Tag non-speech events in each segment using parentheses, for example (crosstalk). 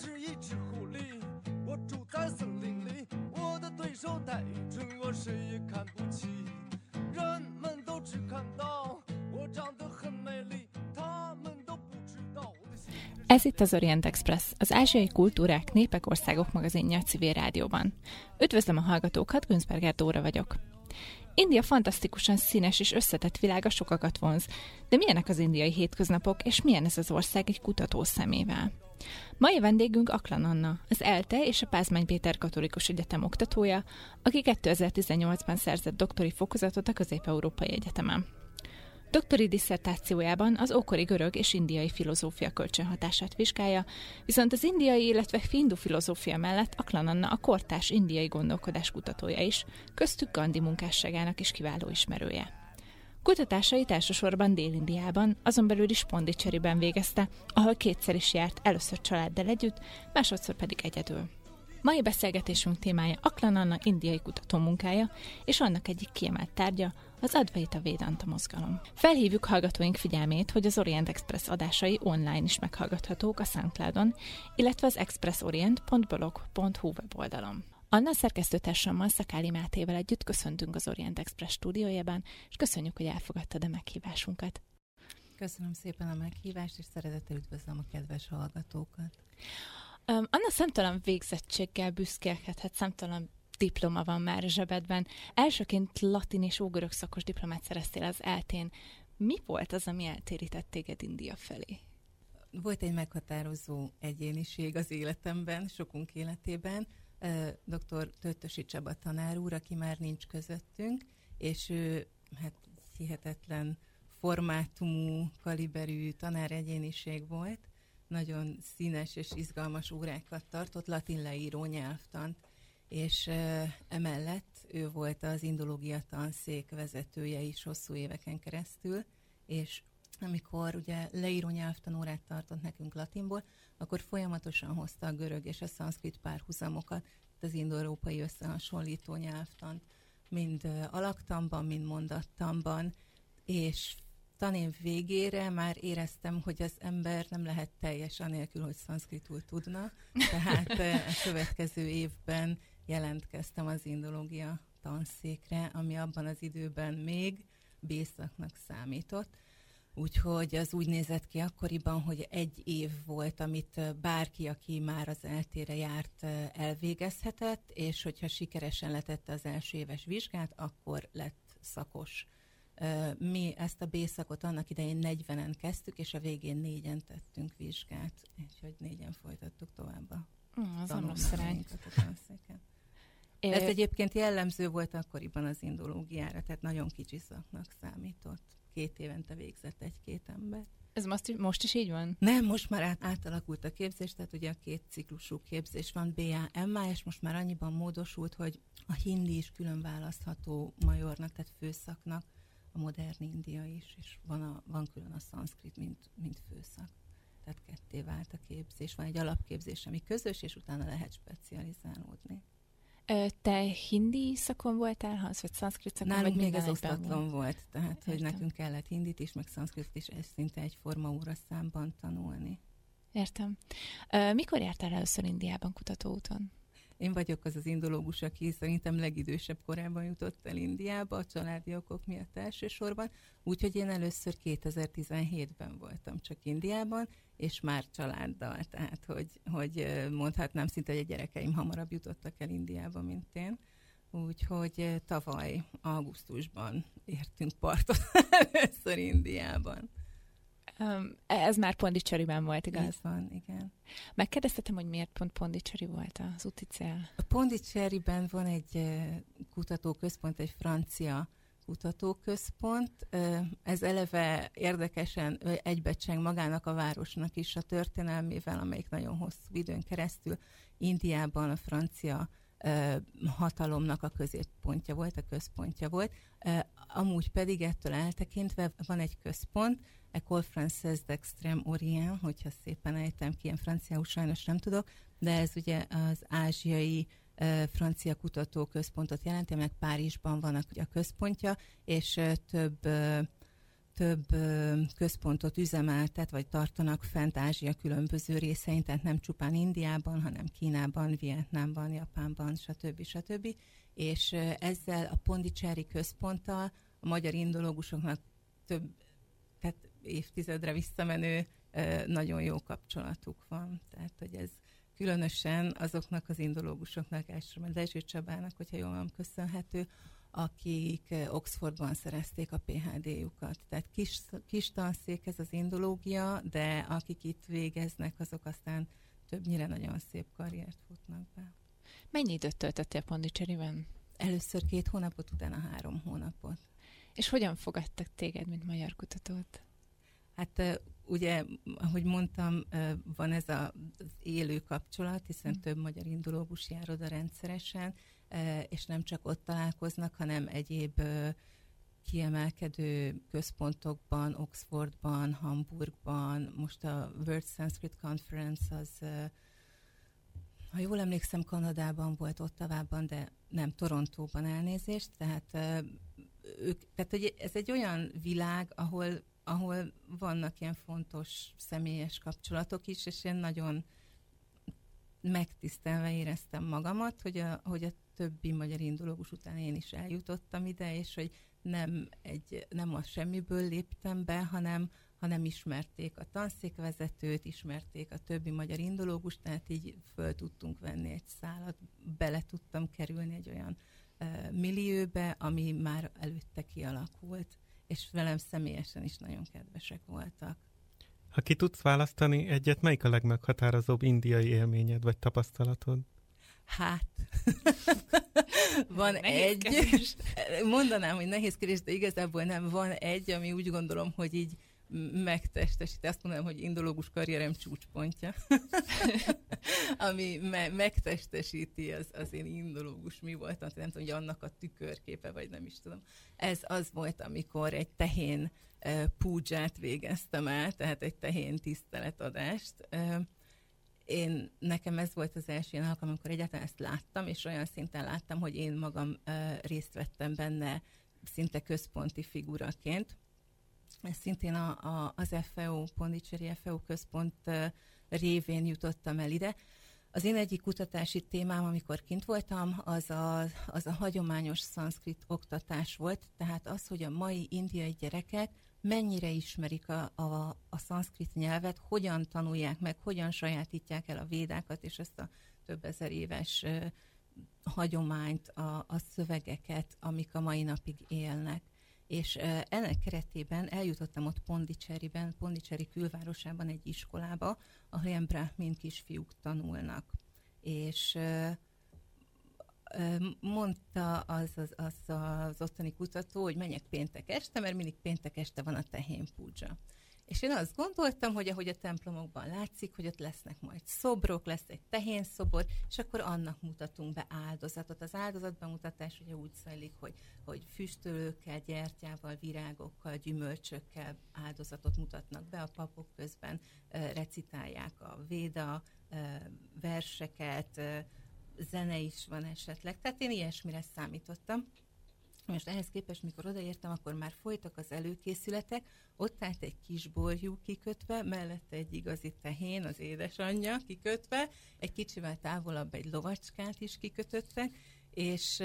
是一只狐狸，我住在森林里，我的对手太愚蠢，我谁也看不起。人们都只看到我长得很美丽，他们都不知道我的心。Ez itt az Orient Express, az ázsiai kultúrák, népek, országok magazinja a civil rádióban. Üdvözlöm a hallgatókat, Günzberger Dóra vagyok. India fantasztikusan színes és összetett világa sokakat vonz, de milyenek az indiai hétköznapok, és milyen ez az ország egy kutató szemével? Mai vendégünk Aklan Anna, az ELTE és a Pázmány Péter Katolikus Egyetem oktatója, aki 2018-ban szerzett doktori fokozatot a Közép-Európai Egyetemen. Doktori disszertációjában az ókori görög és indiai filozófia kölcsönhatását vizsgálja, viszont az indiai, illetve hindu filozófia mellett Aklan Anna a kortás indiai gondolkodás kutatója is, köztük Gandhi munkásságának is kiváló ismerője. Kutatásait elsősorban Dél-Indiában, azon belül is Pondicherryben végezte, ahol kétszer is járt, először családdal együtt, másodszor pedig egyedül. Mai beszélgetésünk témája Aklan Anna indiai kutató munkája, és annak egyik kiemelt tárgya az Advaita Vedanta mozgalom. Felhívjuk hallgatóink figyelmét, hogy az Orient Express adásai online is meghallgathatók a Soundcloudon, illetve az expressorient.blog.hu weboldalon. Anna szerkesztőtársammal Szakáli Mátével együtt köszöntünk az Orient Express stúdiójában, és köszönjük, hogy elfogadtad a meghívásunkat. Köszönöm szépen a meghívást, és szeretettel üdvözlöm a kedves hallgatókat. Um, Anna számtalan végzettséggel büszkélkedhet, számtalan diploma van már a zsebedben. Elsőként latin és ógörög szakos diplomát szereztél az eltén. Mi volt az, ami eltérített téged India felé? Volt egy meghatározó egyéniség az életemben, sokunk életében, dr. Töttösi Csaba tanár úr, aki már nincs közöttünk, és ő hát hihetetlen formátumú, kaliberű tanár egyéniség volt, nagyon színes és izgalmas órákat tartott, latin leíró nyelvtant, és emellett ő volt az indológia tanszék vezetője is hosszú éveken keresztül, és amikor ugye leíró nyelvtanórát tartott nekünk latinból, akkor folyamatosan hozta a görög és a szanszkrit párhuzamokat, az indoeurópai összehasonlító nyelvtant, mind alaktamban, mind mondattamban, és tanév végére már éreztem, hogy az ember nem lehet teljes anélkül, hogy szanszkritul tudna, tehát a következő évben jelentkeztem az indológia tanszékre, ami abban az időben még bészaknak számított. Úgyhogy az úgy nézett ki akkoriban, hogy egy év volt, amit bárki, aki már az eltére járt, elvégezhetett, és hogyha sikeresen letette az első éves vizsgát, akkor lett szakos. Mi ezt a B-szakot annak idején 40-en kezdtük, és a végén négyen tettünk vizsgát, úgyhogy négyen folytattuk tovább a Mm, az rossz arány. Ez egyébként jellemző volt akkoriban az indológiára, tehát nagyon kicsi szaknak számított. Két évente végzett egy-két ember. Ez most, most is így van? Nem, most már át, átalakult a képzés, tehát ugye a két ciklusú képzés van, BA, és most már annyiban módosult, hogy a hindi is külön választható majornak, tehát főszaknak, a modern India is, és van, a, van külön a szanszkrit, mint, mint főszak. Tehát ketté vált a képzés. Van egy alapképzés, ami közös, és utána lehet specializálódni. Te hindi szakon voltál, az, vagy szanszkrit szakon? Nálunk még ez osztatlan volt, tehát Értem. hogy nekünk kellett hindit is, meg szanszkritot is, ez szinte egyforma óra számban tanulni. Értem. Mikor jártál először Indiában kutatóúton? Én vagyok az az indológus, aki szerintem legidősebb korában jutott el Indiába, a családi okok miatt elsősorban, úgyhogy én először 2017-ben voltam csak Indiában, és már családdal, tehát hogy, hogy mondhatnám szinte, hogy a gyerekeim hamarabb jutottak el Indiába, mint én. Úgyhogy tavaly augusztusban értünk partot (laughs) először Indiában. Um, ez már Pondicherryben volt, igaz? Ez van, igen. Megkérdeztetem, hogy miért pont Pondicherry volt az úti cél? A Pondicherryben van egy kutatóközpont, egy francia kutatóközpont. Ez eleve érdekesen egybecseng magának a városnak is a történelmével, amelyik nagyon hosszú időn keresztül Indiában a francia hatalomnak a középpontja volt, a központja volt. Amúgy pedig ettől eltekintve van egy központ, École Française d'Extrême Orient, hogyha szépen ejtem ki, ilyen franciául sajnos nem tudok, de ez ugye az ázsiai francia kutatóközpontot jelenti, meg Párizsban van a, központja, és több több központot üzemeltet, vagy tartanak fent Ázsia különböző részein, tehát nem csupán Indiában, hanem Kínában, Vietnámban, Japánban, stb. stb. És ezzel a Pondicsári központtal a magyar indológusoknak több, tehát évtizedre visszamenő nagyon jó kapcsolatuk van. Tehát, hogy ez különösen azoknak az indológusoknak, elsősorban Dezső Csabának, hogyha jól van köszönhető, akik Oxfordban szerezték a PHD-jukat. Tehát kis, kis tanszék ez az indológia, de akik itt végeznek, azok aztán többnyire nagyon szép karriert futnak be. Mennyi időt töltöttél Pondicseriben? Először két hónapot, utána három hónapot. És hogyan fogadtak téged, mint magyar kutatót? Hát ugye, ahogy mondtam, van ez a, az élő kapcsolat, hiszen mm. több magyar indulóbus jár oda rendszeresen, és nem csak ott találkoznak, hanem egyéb kiemelkedő központokban, Oxfordban, Hamburgban, most a World Sanskrit Conference az, ha jól emlékszem, Kanadában volt, Ottavában, de nem, Torontóban elnézést, tehát ők, tehát hogy ez egy olyan világ, ahol ahol vannak ilyen fontos személyes kapcsolatok is, és én nagyon megtisztelve éreztem magamat, hogy a, hogy a többi magyar indulógus után én is eljutottam ide, és hogy nem, egy, nem a semmiből léptem be, hanem, hanem ismerték a tanszékvezetőt, ismerték a többi magyar indulógus, tehát így föl tudtunk venni egy szálat, bele tudtam kerülni egy olyan uh, millióbe, ami már előtte kialakult és velem személyesen is nagyon kedvesek voltak. Ha ki tudsz választani egyet, melyik a legmeghatározóbb indiai élményed vagy tapasztalatod? Hát, (laughs) van nehéz egy, kérdés. (laughs) mondanám, hogy nehéz kérdés, de igazából nem, van egy, ami úgy gondolom, hogy így megtestesíti, azt mondanám, hogy indológus karrierem csúcspontja, (laughs) ami me- megtestesíti az, az én indológus mi voltam, nem tudom, hogy annak a tükörképe, vagy nem is tudom. Ez az volt, amikor egy tehén uh, púdzsát végeztem el, tehát egy tehén tiszteletadást. Uh, én, nekem ez volt az első ilyen alkalom, amikor egyáltalán ezt láttam, és olyan szinten láttam, hogy én magam uh, részt vettem benne szinte központi figuraként ez szintén a, a, az FEO, Pondicseri FEO központ révén jutottam el ide. Az én egyik kutatási témám, amikor kint voltam, az a, az a hagyományos szanszkrit oktatás volt, tehát az, hogy a mai indiai gyerekek mennyire ismerik a, a, a szanszkrit nyelvet, hogyan tanulják meg, hogyan sajátítják el a védákat, és ezt a több ezer éves hagyományt, a, a szövegeket, amik a mai napig élnek és ennek keretében eljutottam ott Pondicseriben, Pondicseri külvárosában egy iskolába, ahol ilyen brahmin kisfiúk tanulnak. És mondta az az, az az ottani kutató, hogy menjek péntek este, mert mindig péntek este van a tehén púdzsa. És én azt gondoltam, hogy ahogy a templomokban látszik, hogy ott lesznek majd szobrok, lesz egy tehén szobor, és akkor annak mutatunk be áldozatot. Az áldozatbemutatás ugye úgy zajlik, hogy, hogy füstölőkkel, gyertyával, virágokkal, gyümölcsökkel áldozatot mutatnak be, a papok közben recitálják a véda verseket, zene is van esetleg. Tehát én ilyesmire számítottam. Most ehhez képest, mikor odaértem, akkor már folytak az előkészületek, ott állt egy kis borjú kikötve, mellette egy igazi tehén, az édesanyja kikötve, egy kicsivel távolabb egy lovacskát is kikötöttek, és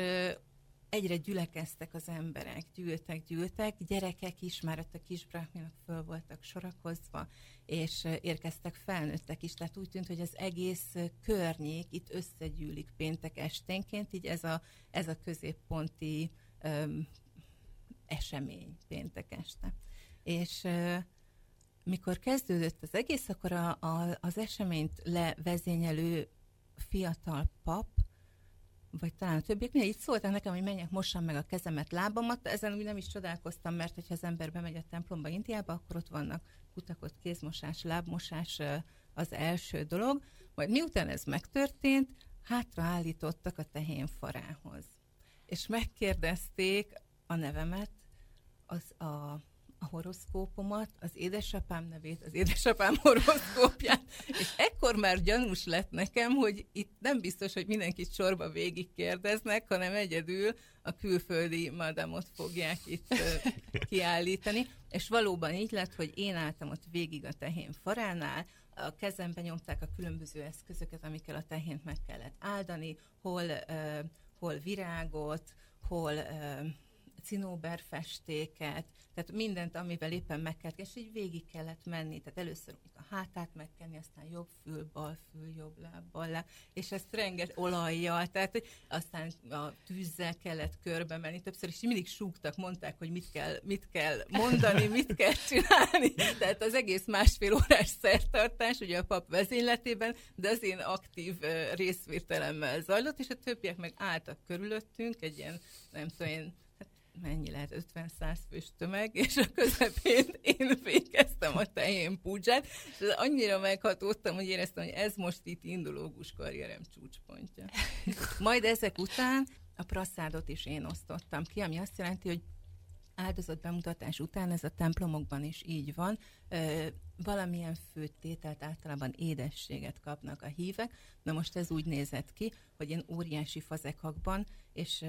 egyre gyülekeztek az emberek, gyűltek, gyűltek, gyerekek is, már ott a kis brahminok föl voltak sorakozva, és érkeztek felnőttek is, tehát úgy tűnt, hogy az egész környék itt összegyűlik péntek esténként, így ez a, ez a középponti öm, esemény péntek este. És ö, mikor kezdődött az egész, akkor a, a, az eseményt levezényelő fiatal pap, vagy talán a többiek, így szóltak nekem, hogy menjek, mossam meg a kezemet, lábamat. Ezen úgy nem is csodálkoztam, mert hogyha az ember bemegy a templomba Indiába, akkor ott vannak kutakott kézmosás, lábmosás az első dolog. Majd miután ez megtörtént, hátraállítottak a tehén farához és megkérdezték a nevemet, az a, a horoszkópomat, az édesapám nevét, az édesapám (laughs) horoszkópját, és ekkor már gyanús lett nekem, hogy itt nem biztos, hogy mindenkit sorba végig kérdeznek, hanem egyedül a külföldi madamot fogják itt (laughs) kiállítani, és valóban így lett, hogy én álltam ott végig a tehén faránál, a kezembe nyomták a különböző eszközöket, amikkel a tehént meg kellett áldani, hol, uh, hol virágot, hol cinóberfestéket, tehát mindent, amivel éppen meg kellett, és így végig kellett menni. Tehát először a hátát megkenni, aztán jobb fül, bal fül, jobb láb, bal láb, és ezt renget olajjal, tehát aztán a tűzzel kellett körbe menni. Többször is mindig súgtak, mondták, hogy mit kell, mit kell mondani, mit kell csinálni. Tehát az egész másfél órás szertartás, ugye a pap vezényletében, de az én aktív részvételemmel zajlott, és a többiek meg álltak körülöttünk, egy ilyen, nem tudom én, mennyi lehet, 50-100 fős tömeg, (laughs) és a közepén én végeztem a tehén púdzsát, és annyira meghatódtam, hogy éreztem, hogy ez most itt indulógus karrierem csúcspontja. Majd ezek után a prasszádot is én osztottam ki, ami azt jelenti, hogy áldozat bemutatás után, ez a templomokban is így van, valamilyen főtételt, általában édességet kapnak a hívek. Na most ez úgy nézett ki, hogy én óriási fazekakban, és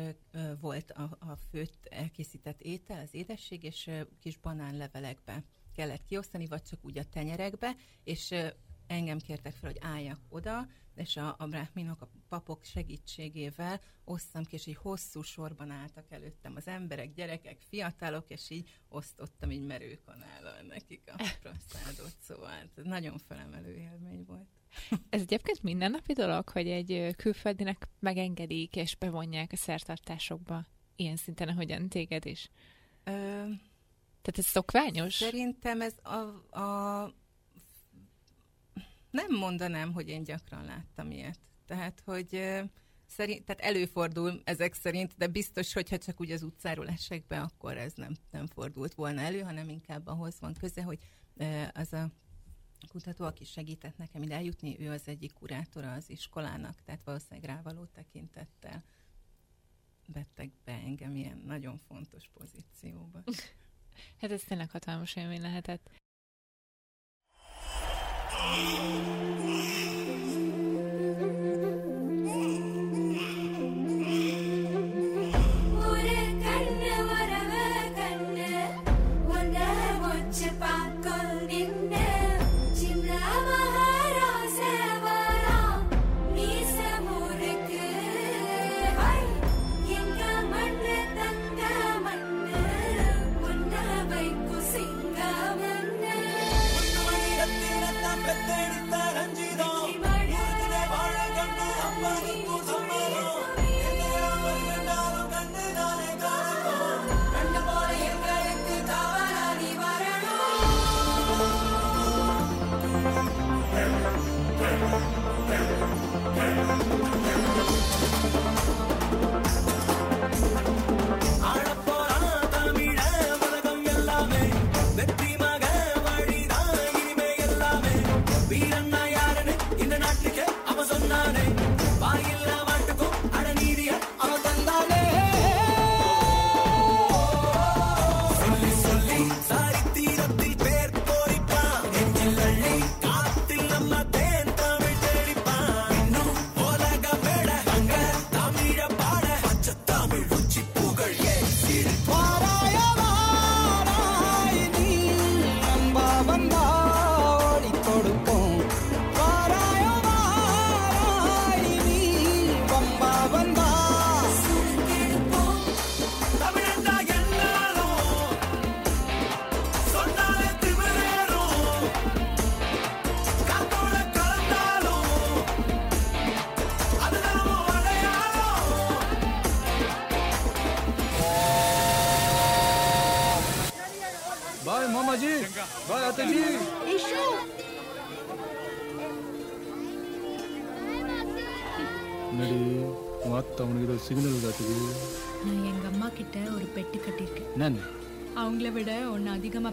volt a, a főtt elkészített étel, az édesség, és kis banánlevelekbe kellett kiosztani, vagy csak úgy a tenyerekbe, és engem kértek fel, hogy álljak oda, és a, a bráhminok, a papok segítségével osztam ki, és így hosszú sorban álltak előttem az emberek, gyerekek, fiatalok, és így osztottam így merőkanállal nekik a praszádot, szóval ez nagyon felemelő élmény volt. (laughs) Ez egyébként mindennapi dolog, hogy egy külföldinek megengedik és bevonják a szertartásokba ilyen szinten, ahogyan téged is? Ö, Tehát ez szokványos? Szerintem ez a, a nem mondanám, hogy én gyakran láttam ilyet. Tehát, hogy szerint, tehát előfordul ezek szerint, de biztos, hogyha csak úgy az utcáról esek be, akkor ez nem, nem fordult volna elő, hanem inkább ahhoz van köze, hogy az a kutató, aki segített nekem ide eljutni, ő az egyik kurátora az iskolának, tehát valószínűleg rávaló tekintettel vettek be engem ilyen nagyon fontos pozícióba. (laughs) Hát ez tényleg hatalmas élmény lehetett. Oh,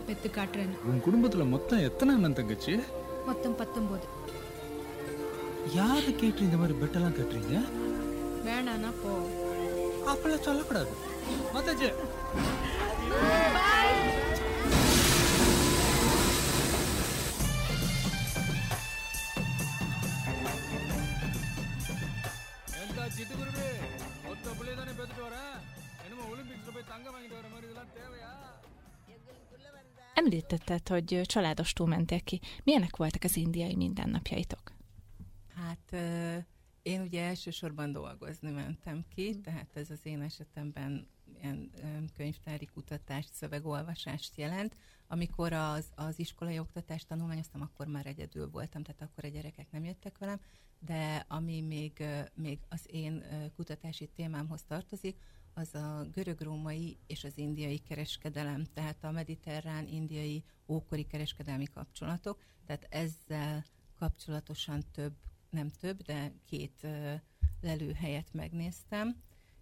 பெத்து காட்டுறேன்னு உன் குடும்பத்துல மொத்தம் எத்தனை அண்ணன் தங்கச்சி? மொத்தம் பத்தொன்பது யாரு கேட்டு இந்த மாதிரி பெட்டெல்லாம் கட்டுறீங்க? வேணானா போ. அப்பெல்லாம் சொல்லக்கூடாது. மத்தாச்சு. சிட்டுக்குருவே மொத்த பிள்ளைய தானே பேசிட்டு வரேன் என்னமோ ஒலிம்பிக்ஸ்ல போய் தங்க வாங்கிட்டு வர மாதிரி இதெல்லாம் தேவையா? Említetted, hogy ö, családostul mentél ki. Milyenek voltak az indiai mindennapjaitok? Hát én ugye elsősorban dolgozni mentem ki, tehát ez az én esetemben ilyen könyvtári kutatást, szövegolvasást jelent. Amikor az, az iskolai oktatást tanulmányoztam, akkor már egyedül voltam, tehát akkor a gyerekek nem jöttek velem, de ami még, még az én kutatási témámhoz tartozik, az a görög-római és az indiai kereskedelem, tehát a mediterrán, indiai, ókori kereskedelmi kapcsolatok, tehát ezzel kapcsolatosan több, nem több, de két lelőhelyet megnéztem,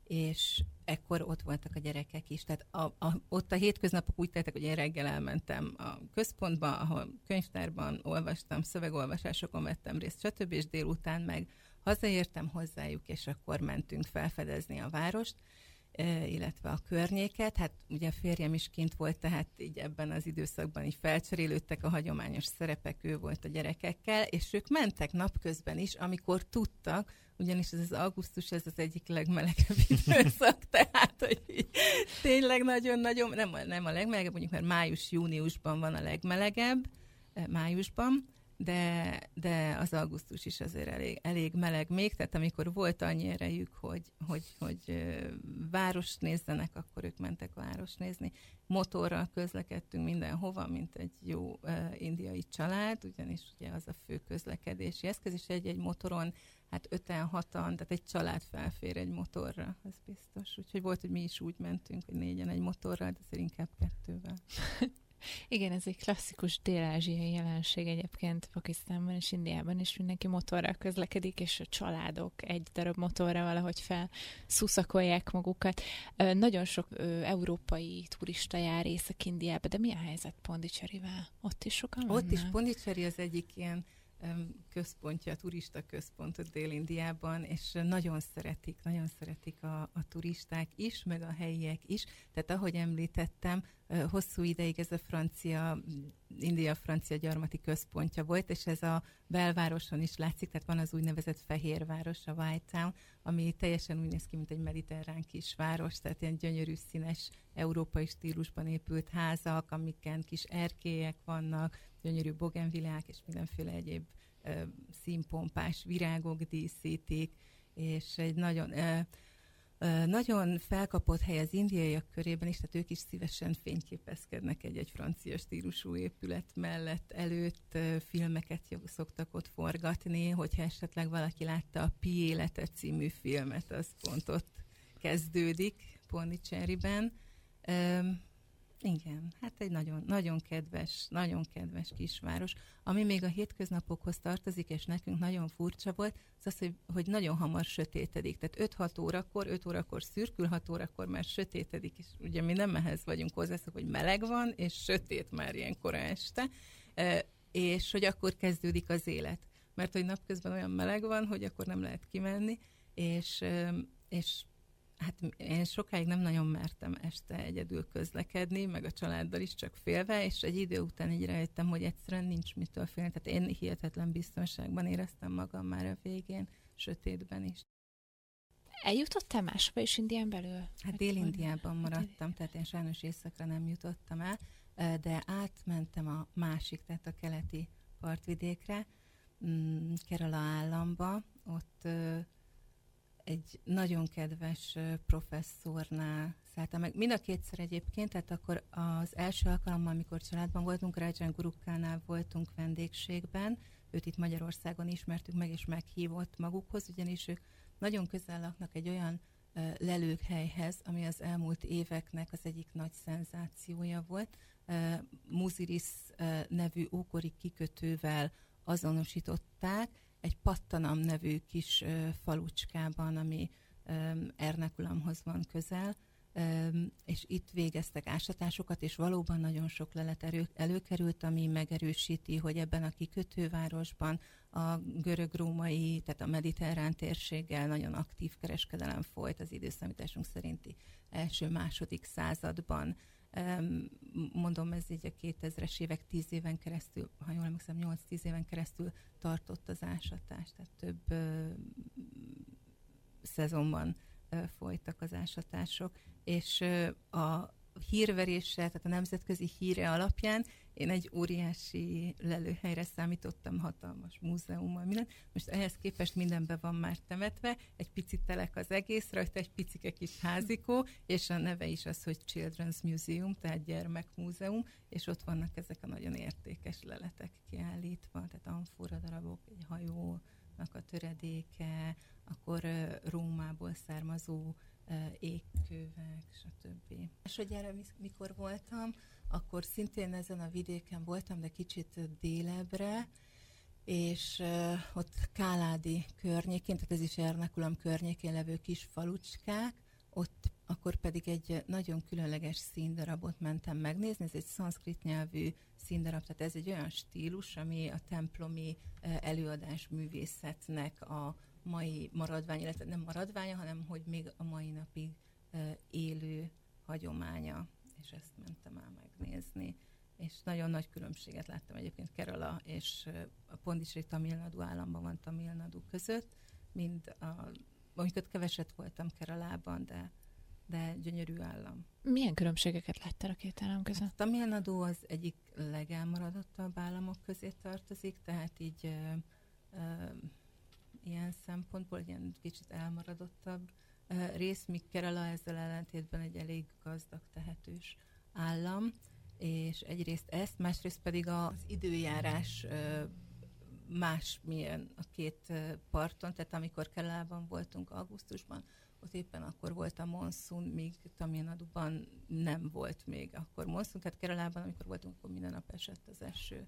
és ekkor ott voltak a gyerekek is. Tehát a, a, ott a hétköznapok úgy teltek, hogy én reggel elmentem a központba, ahol könyvtárban olvastam, szövegolvasásokon vettem részt, stb. és délután meg hazaértem hozzájuk, és akkor mentünk felfedezni a várost illetve a környéket. Hát ugye a férjem is kint volt, tehát így ebben az időszakban így felcserélődtek a hagyományos szerepek, ő volt a gyerekekkel, és ők mentek napközben is, amikor tudtak, ugyanis ez az augusztus, ez az egyik legmelegebb (laughs) időszak, tehát hogy így tényleg nagyon-nagyon, nem, nem a legmelegebb, mondjuk mert május-júniusban van a legmelegebb, májusban, de, de az augusztus is azért elég, elég meleg még, tehát amikor volt annyi erejük, hogy, hogy, hogy várost nézzenek, akkor ők mentek várost nézni. Motorral közlekedtünk mindenhova, mint egy jó indiai család, ugyanis ugye az a fő közlekedési eszköz, és egy-egy motoron, hát öten, hatan, tehát egy család felfér egy motorra, ez biztos. Úgyhogy volt, hogy mi is úgy mentünk, hogy négyen egy motorral, de azért inkább kettővel. (laughs) Igen, ez egy klasszikus dél-ázsiai jelenség egyébként Pakisztánban és Indiában is mindenki motorral közlekedik, és a családok egy darab motorra valahogy felszuszakolják magukat. Ö, Nagyon sok európai turista jár Észak-Indiába, de mi a helyzet Pondicserivel? Ott is sokan Ott is vannak? Pondicherry az egyik ilyen központja, turista központ ott Dél-Indiában, és nagyon szeretik, nagyon szeretik a, a turisták is, meg a helyiek is. Tehát ahogy említettem, hosszú ideig ez a francia, India-francia gyarmati központja volt, és ez a belvároson is látszik, tehát van az úgynevezett Fehérváros, a White Town, ami teljesen úgy néz ki, mint egy mediterrán kisváros, tehát ilyen gyönyörű színes európai stílusban épült házak, amiken kis erkélyek vannak, gyönyörű bogenvilák és mindenféle egyéb ö, színpompás virágok díszítik, és egy nagyon, ö, nagyon felkapott hely az indiaiak körében is, tehát ők is szívesen fényképezkednek egy-egy francia stílusú épület mellett, előtt filmeket szoktak ott forgatni, hogyha esetleg valaki látta a Pi élete című filmet, az pont ott kezdődik Pondicherryben. Igen, hát egy nagyon, nagyon kedves, nagyon kedves kisváros. Ami még a hétköznapokhoz tartozik, és nekünk nagyon furcsa volt, az az, hogy, hogy nagyon hamar sötétedik. Tehát 5-6 órakor, 5 órakor szürkül, 6 órakor már sötétedik, és ugye mi nem ehhez vagyunk hozzászok, hogy meleg van, és sötét már ilyen kora este, e, és hogy akkor kezdődik az élet. Mert hogy napközben olyan meleg van, hogy akkor nem lehet kimenni, és, öm, és Hát én sokáig nem nagyon mertem este egyedül közlekedni, meg a családdal is csak félve, és egy idő után így rájöttem, hogy egyszerűen nincs mitől félni. Tehát én hihetetlen biztonságban éreztem magam már a végén, sötétben is. Eljutottál máshova is Indián belül? Hát Dél-Indiában maradtam, tehát én sajnos északra nem jutottam el, de átmentem a másik, tehát a keleti partvidékre, mm, Kerala államba, ott egy nagyon kedves professzornál szálltam meg. Mind a kétszer egyébként, tehát akkor az első alkalommal, amikor családban voltunk, Rajan Gurukkánál voltunk vendégségben, őt itt Magyarországon ismertük meg, és meghívott magukhoz, ugyanis ők nagyon közel laknak egy olyan lelőkhelyhez, ami az elmúlt éveknek az egyik nagy szenzációja volt. Muziris nevű ókori kikötővel azonosították, egy Pattanam nevű kis falucskában, ami Ernekulamhoz van közel, és itt végeztek ásatásokat, és valóban nagyon sok lelet erő, előkerült, ami megerősíti, hogy ebben a kikötővárosban a görög-római, tehát a mediterrán térséggel nagyon aktív kereskedelem folyt az időszámításunk szerinti első-második században. Mondom, ez így a 2000-es évek 10 éven keresztül, ha jól emlékszem, 8-10 éven keresztül tartott az ásatás, tehát több szezonban folytak az ásatások, és a hírverése, tehát a nemzetközi híre alapján én egy óriási lelőhelyre számítottam, hatalmas múzeummal, minden. Most ehhez képest mindenbe van már temetve, egy picit telek az egész, rajta egy picike kis házikó, és a neve is az, hogy Children's Museum, tehát gyermekmúzeum, és ott vannak ezek a nagyon értékes leletek kiállítva, tehát amfora darabok, egy hajónak a töredéke, akkor Rómából származó égkövek, stb. És hogy erre mi- mikor voltam, akkor szintén ezen a vidéken voltam, de kicsit délebbre, és ott Káládi környékén, tehát ez is Ernakulam környékén levő kis falucskák, ott akkor pedig egy nagyon különleges színdarabot mentem megnézni, ez egy szanszkrit nyelvű színdarab, tehát ez egy olyan stílus, ami a templomi előadás művészetnek a mai maradvány, illetve nem maradványa, hanem hogy még a mai napig élő hagyománya, és ezt mentem el megnézni. És nagyon nagy különbséget láttam egyébként Kerala és a Pondicséri Tamil Nadu államban van Tamil Nadu között, mind a, amikor keveset voltam Keralában, de, de gyönyörű állam. Milyen különbségeket láttál a két állam között? Hát Tamil Nadu az egyik legelmaradottabb államok közé tartozik, tehát így ö, ö, ilyen szempontból ilyen kicsit elmaradottabb rész, míg Kerala ezzel ellentétben egy elég gazdag, tehetős állam, és egyrészt ezt, másrészt pedig az időjárás más milyen a két parton, tehát amikor Keralában voltunk augusztusban, ott éppen akkor volt a monszun, míg Tamil Naduban nem volt még akkor monszun, tehát Keralában, amikor voltunk, akkor minden nap esett az eső.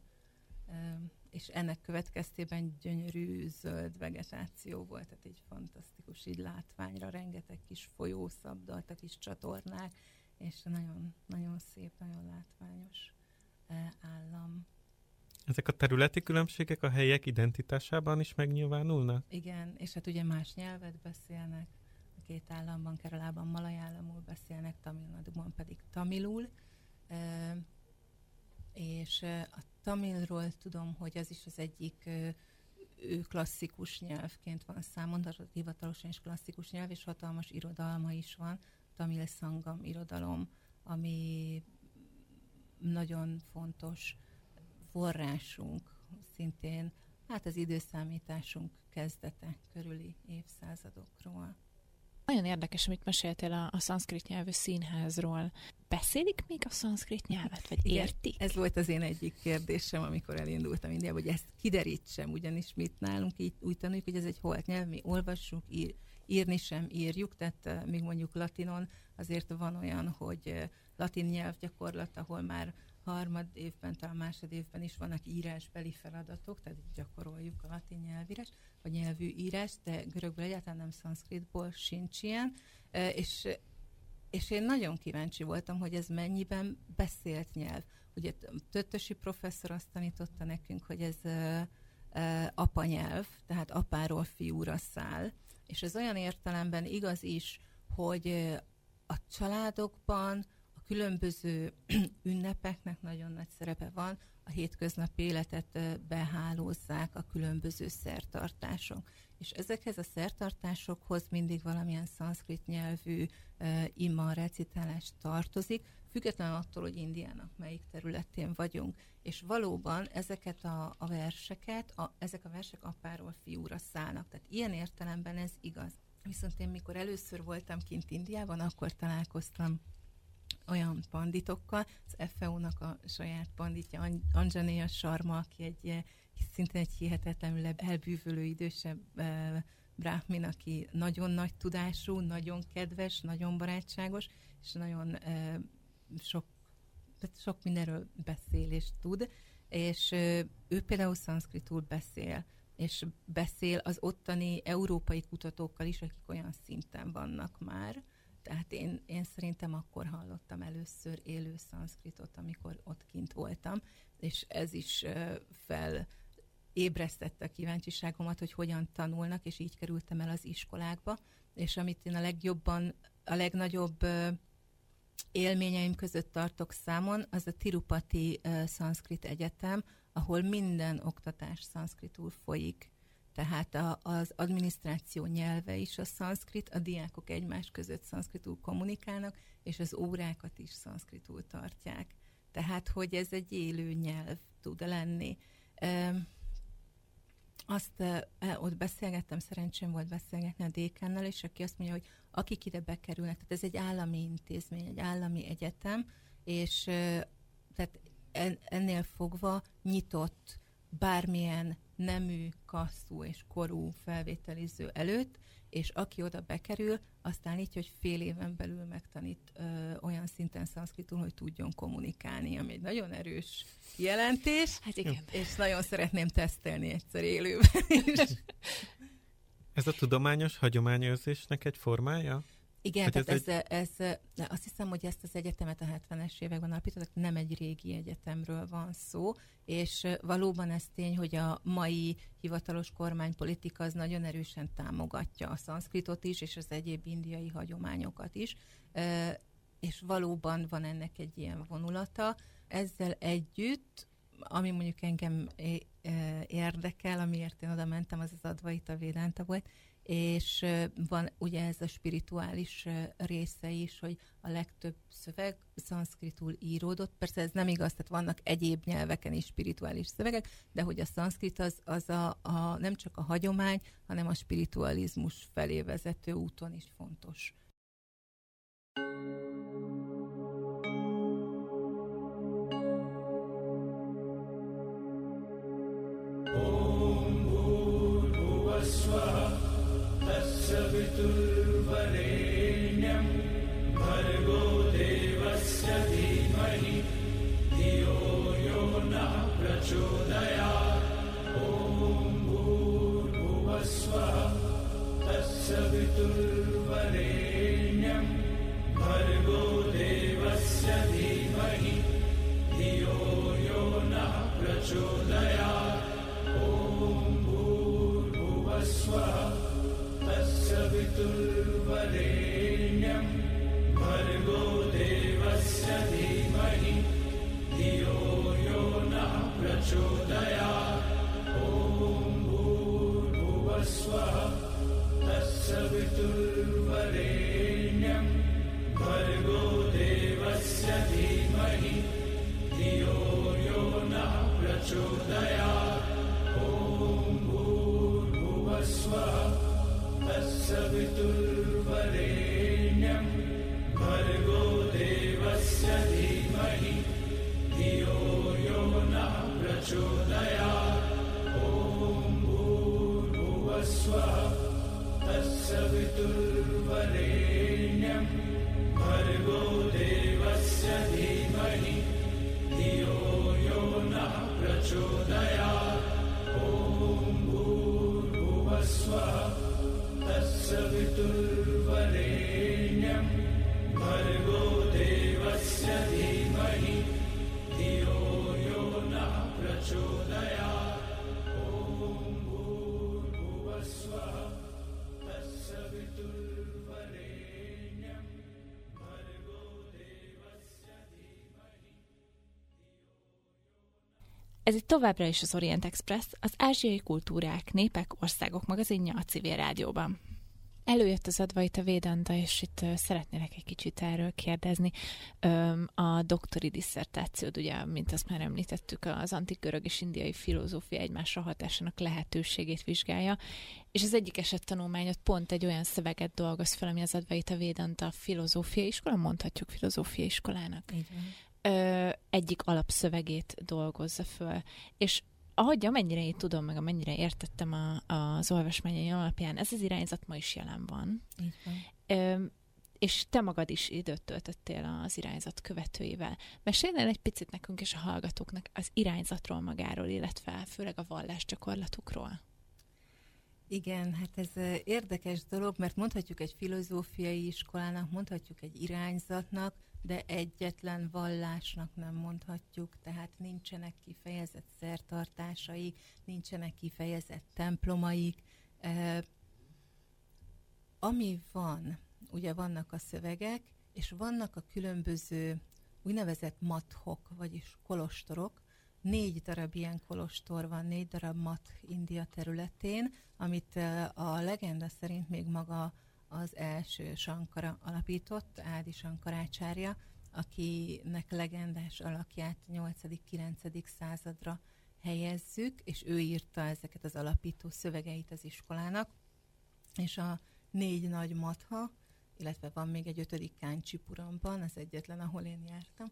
És ennek következtében gyönyörű zöld vegetáció volt, tehát egy fantasztikus így látványra, rengeteg kis folyó szabdalt, kis csatornák, és nagyon, nagyon szép, nagyon látványos ö, állam. Ezek a területi különbségek a helyek identitásában is megnyilvánulnak? Igen, és hát ugye más nyelvet beszélnek, a két államban, Keralában malajálamul beszélnek, Tamil Naduban pedig tamilul, Ö, és a tamilról tudom, hogy az is az egyik ő klasszikus nyelvként van számon, tehát hivatalosan is klasszikus nyelv, és hatalmas irodalma is van, tamil szangam irodalom, ami nagyon fontos forrásunk, szintén hát az időszámításunk kezdete körüli évszázadokról. Nagyon érdekes, amit meséltél a, a szanszkrit nyelvű színházról. Beszélik még a szanszkrit nyelvet, vagy Igen, értik? Ez volt az én egyik kérdésem, amikor elindultam Indiába, hogy ezt kiderítsem, ugyanis mit nálunk így úgy tanuljuk, hogy ez egy holt nyelv, mi olvassuk, ír, írni sem írjuk, tehát uh, még mondjuk latinon azért van olyan, hogy uh, latin nyelvgyakorlat, ahol már harmad évben, talán másod évben is vannak írásbeli feladatok, tehát gyakoroljuk a latin nyelvírás, vagy nyelvű írás, de görögből egyáltalán nem szanszkritból sincs ilyen, és és én nagyon kíváncsi voltam, hogy ez mennyiben beszélt nyelv. Ugye Töttösi professzor azt tanította nekünk, hogy ez uh, uh, apanyelv, tehát apáról fiúra száll, és ez olyan értelemben igaz is, hogy a családokban a különböző (clears throat) ünnepeknek nagyon nagy szerepe van, a hétköznapi életet behálózzák a különböző szertartások. És ezekhez a szertartásokhoz mindig valamilyen szanszkrit nyelvű ima recitálás tartozik, függetlenül attól, hogy Indiának melyik területén vagyunk. És valóban ezeket a, a verseket, a, ezek a versek apáról fiúra szállnak. Tehát ilyen értelemben ez igaz. Viszont én mikor először voltam kint Indiában, akkor találkoztam olyan panditokkal, az FEU-nak a saját panditja, Anjaneya Sharma, aki egy eh, szintén egy hihetetlenül elbűvölő idősebb uh, Brahmin, aki nagyon nagy tudású, nagyon kedves, nagyon barátságos, és nagyon uh, sok, sok mindenről beszél és tud, és ő például szanszkritul beszél, és beszél az ottani európai kutatókkal is, akik olyan szinten vannak már. Tehát én, én szerintem akkor hallottam először élő szanszkritot, amikor ott kint voltam, és ez is fel ébresztette a kíváncsiságomat, hogy hogyan tanulnak, és így kerültem el az iskolákba, és amit én a legjobban, a legnagyobb élményeim között tartok számon, az a Tirupati Szanszkrit Egyetem, ahol minden oktatás szanszkritul folyik. Tehát a, az adminisztráció nyelve is a szanszkrit, a diákok egymás között szanszkritul kommunikálnak, és az órákat is szanszkritul tartják. Tehát, hogy ez egy élő nyelv tud lenni. Azt ott beszélgettem, szerencsém volt beszélgetni a dékánnal, és aki azt mondja, hogy akik ide bekerülnek, tehát ez egy állami intézmény, egy állami egyetem, és tehát ennél fogva nyitott bármilyen nemű, kasszú és korú felvételiző előtt, és aki oda bekerül, azt állítja, hogy fél éven belül megtanít ö, olyan szinten szanszkritul, hogy tudjon kommunikálni, ami egy nagyon erős jelentés. Hát igen. És nagyon szeretném tesztelni egyszer élőben is. Ez a tudományos hagyományőrzésnek egy formája? Igen, tehát ez, ez, egy... ez, ez, azt hiszem, hogy ezt az egyetemet a 70-es években alapítottak, nem egy régi egyetemről van szó, és valóban ez tény, hogy a mai hivatalos kormánypolitika az nagyon erősen támogatja a szanszkritot is, és az egyéb indiai hagyományokat is, és valóban van ennek egy ilyen vonulata. Ezzel együtt, ami mondjuk engem érdekel, amiért én oda mentem, az az Advaita Védánta volt, és van ugye ez a spirituális része is, hogy a legtöbb szöveg szanszkritul íródott, persze ez nem igaz, tehát vannak egyéb nyelveken is spirituális szövegek, de hogy a szanszkrit az, az a, a, nem csak a hagyomány, hanem a spiritualizmus felé vezető úton is fontos. thank you तस्य पितुर्वरेण्यं भर्गो देवस्य धीमहि। धियो यो नः प्रचोदयात्। ॐ भूर्भुवस्वः। तस्य पितुर्वरेण्यं भर्गो देवस्य धीमहि। धियो यो नः प्रचोदयात् Ez itt továbbra is az Orient Express, az ázsiai kultúrák, népek, országok magazinja a civil rádióban. Előjött az Advaita Védanta, és itt szeretnélek egy kicsit erről kérdezni. A doktori disszertációd, ugye, mint azt már említettük, az antik görög és indiai filozófia egymásra hatásának lehetőségét vizsgálja, és az egyik eset tanulmányot pont egy olyan szöveget dolgoz fel, ami az Advaita Védanta filozófia iskola, mondhatjuk filozófia iskolának. Így van ö, egyik alapszövegét dolgozza föl. És ahogy amennyire én tudom, meg amennyire értettem a, az olvasmányai alapján, ez az irányzat ma is jelen van. Így van. Ö, és te magad is időt töltöttél az irányzat követőivel. Mesélnél egy picit nekünk és a hallgatóknak az irányzatról magáról, illetve főleg a vallásgyakorlatukról? Igen, hát ez érdekes dolog, mert mondhatjuk egy filozófiai iskolának, mondhatjuk egy irányzatnak, de egyetlen vallásnak nem mondhatjuk, tehát nincsenek kifejezett szertartásaik, nincsenek kifejezett templomaik. Ami van, ugye vannak a szövegek, és vannak a különböző úgynevezett mathok, vagyis kolostorok, négy darab ilyen kolostor van, négy darab mat India területén, amit a legenda szerint még maga az első Sankara alapított, Ádi Sankarácsárja, akinek legendás alakját 8.-9. századra helyezzük, és ő írta ezeket az alapító szövegeit az iskolának, és a négy nagy matha, illetve van még egy ötödik Káncsipuromban, az egyetlen, ahol én jártam,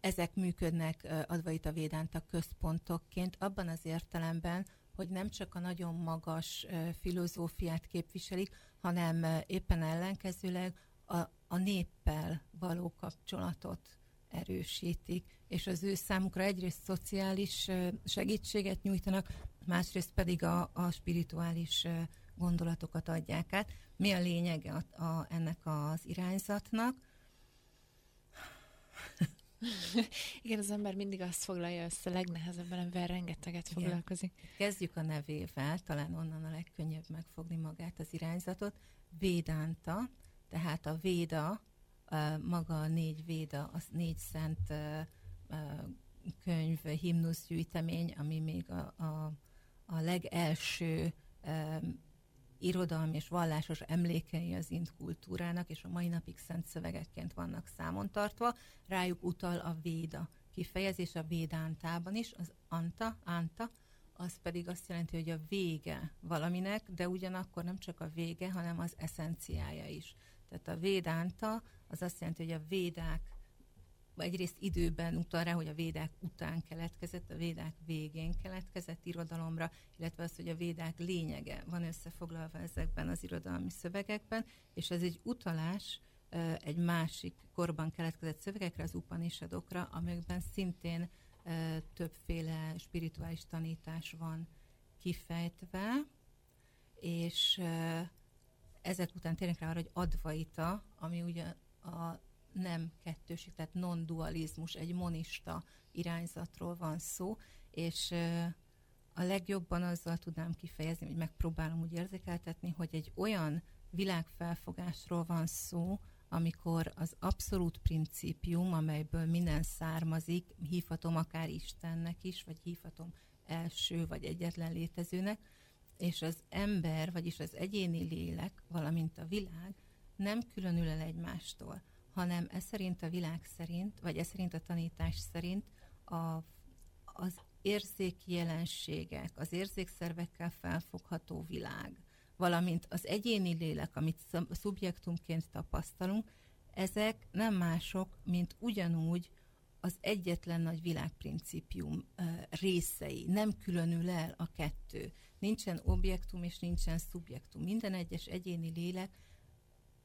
ezek működnek Advaita Védánta központokként, abban az értelemben, hogy nem csak a nagyon magas filozófiát képviselik, hanem éppen ellenkezőleg a, a néppel való kapcsolatot erősítik, és az ő számukra egyrészt szociális segítséget nyújtanak, másrészt pedig a, a spirituális gondolatokat adják át. Mi a lényege a, a, ennek az irányzatnak? (laughs) Igen, az ember mindig azt foglalja össze legnehezebben, amivel rengeteget Igen. foglalkozik. Kezdjük a nevével, talán onnan a legkönnyebb megfogni magát az irányzatot. Védánta, tehát a véda, maga a négy véda, az négy szent könyv, himnuszgyűjtemény, ami még a, a, a legelső irodalmi és vallásos emlékei az int kultúrának, és a mai napig szent szövegekként vannak számon tartva. Rájuk utal a véda kifejezés a védántában is, az anta, anta, az pedig azt jelenti, hogy a vége valaminek, de ugyanakkor nem csak a vége, hanem az eszenciája is. Tehát a védánta az azt jelenti, hogy a védák egyrészt időben utal rá, hogy a védák után keletkezett, a védák végén keletkezett irodalomra, illetve az, hogy a védák lényege van összefoglalva ezekben az irodalmi szövegekben, és ez egy utalás egy másik korban keletkezett szövegekre, az Upanishadokra, amelyekben szintén többféle spirituális tanítás van kifejtve, és ezek után térnek rá arra, hogy advaita, ami ugye a nem kettőség, tehát non-dualizmus, egy monista irányzatról van szó, és a legjobban azzal tudnám kifejezni, hogy megpróbálom úgy érzékeltetni, hogy egy olyan világfelfogásról van szó, amikor az abszolút principium, amelyből minden származik, hívhatom akár Istennek is, vagy hívhatom első vagy egyetlen létezőnek, és az ember, vagyis az egyéni lélek, valamint a világ nem különül el egymástól, hanem ez szerint a világ szerint, vagy ez szerint a tanítás szerint a, az érzéki jelenségek, az érzékszervekkel felfogható világ, valamint az egyéni lélek, amit szub- szubjektumként tapasztalunk, ezek nem mások, mint ugyanúgy az egyetlen nagy világprincipium részei. Nem különül el a kettő. Nincsen objektum és nincsen szubjektum. Minden egyes egyéni lélek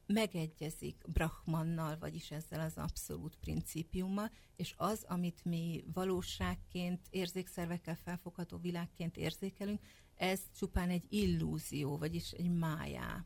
megegyezik Brahmannal, vagyis ezzel az abszolút principiummal, és az, amit mi valóságként, érzékszervekkel felfogható világként érzékelünk, ez csupán egy illúzió, vagyis egy májá.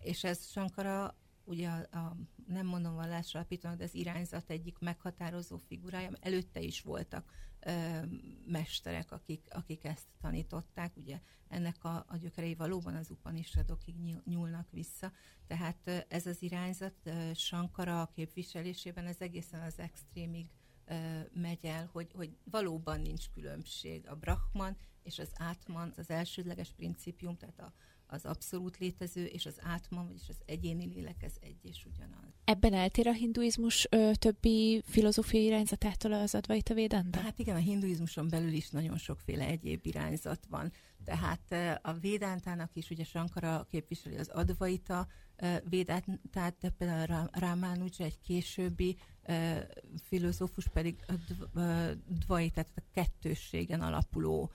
És ez Sankara, ugye a, a nem mondom vallásra alapítónak, de az irányzat egyik meghatározó figurája, előtte is voltak ö, mesterek, akik, akik ezt tanították, ugye ennek a, a gyökerei valóban az Upanishadokig nyúl- nyúlnak vissza, tehát ö, ez az irányzat ö, Sankara képviselésében ez egészen az extrémig ö, megy el, hogy, hogy valóban nincs különbség a Brahman és az Átman, az elsődleges principium, tehát a, az abszolút létező, és az átman, vagyis az egyéni lélek, ez egy és ugyanaz. Ebben eltér a hinduizmus ö, többi filozófiai irányzatától az Advaita Vedanta? Hát igen, a hinduizmuson belül is nagyon sokféle egyéb irányzat van. Tehát eh, a védántának is ugye Sankara képviseli az advaita eh, védántát, de például a Rámánuja egy későbbi filozófus pedig a dv- dvaita, tehát a kettősségen alapuló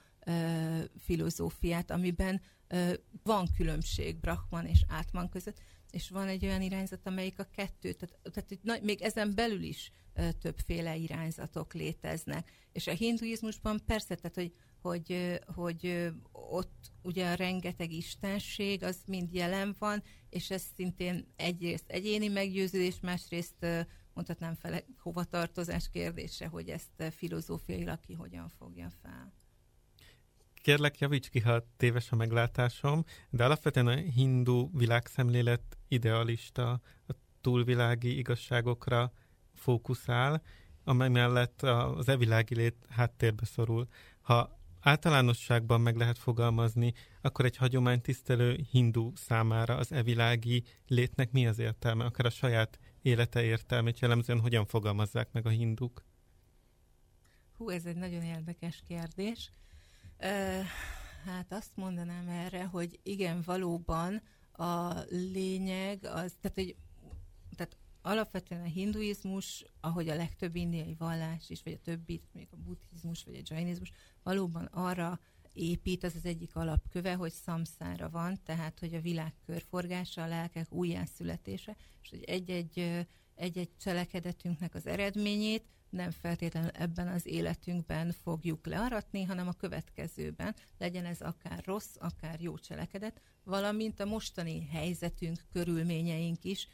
filozófiát, amiben van különbség Brahman és Átman között, és van egy olyan irányzat, amelyik a kettő, tehát, tehát még ezen belül is többféle irányzatok léteznek. És a hinduizmusban persze, tehát hogy, hogy, hogy ott ugye a rengeteg istenség, az mind jelen van, és ez szintén egyrészt egyéni meggyőződés, másrészt mondhatnám fel hovatartozás kérdése, hogy ezt filozófiailag ki hogyan fogja fel. Kérlek, javíts ki, ha téves a meglátásom, de alapvetően a hindu világszemlélet idealista, a túlvilági igazságokra fókuszál. amely mellett az evilági lét háttérbe szorul. Ha általánosságban meg lehet fogalmazni, akkor egy hagyomány tisztelő hindu számára az evilági létnek mi az értelme, akár a saját élete értelmét jellemzően hogyan fogalmazzák meg a hinduk? Hú, ez egy nagyon érdekes kérdés. Hát azt mondanám erre, hogy igen, valóban a lényeg az, tehát, hogy, tehát alapvetően a hinduizmus, ahogy a legtöbb indiai vallás is, vagy a többi, még a buddhizmus, vagy a jainizmus, valóban arra épít, az az egyik alapköve, hogy szamszára van, tehát hogy a világ körforgása, a lelkek újjászületése, és hogy egy-egy, egy-egy cselekedetünknek az eredményét nem feltétlenül ebben az életünkben fogjuk learatni, hanem a következőben, legyen ez akár rossz, akár jó cselekedet, valamint a mostani helyzetünk, körülményeink is,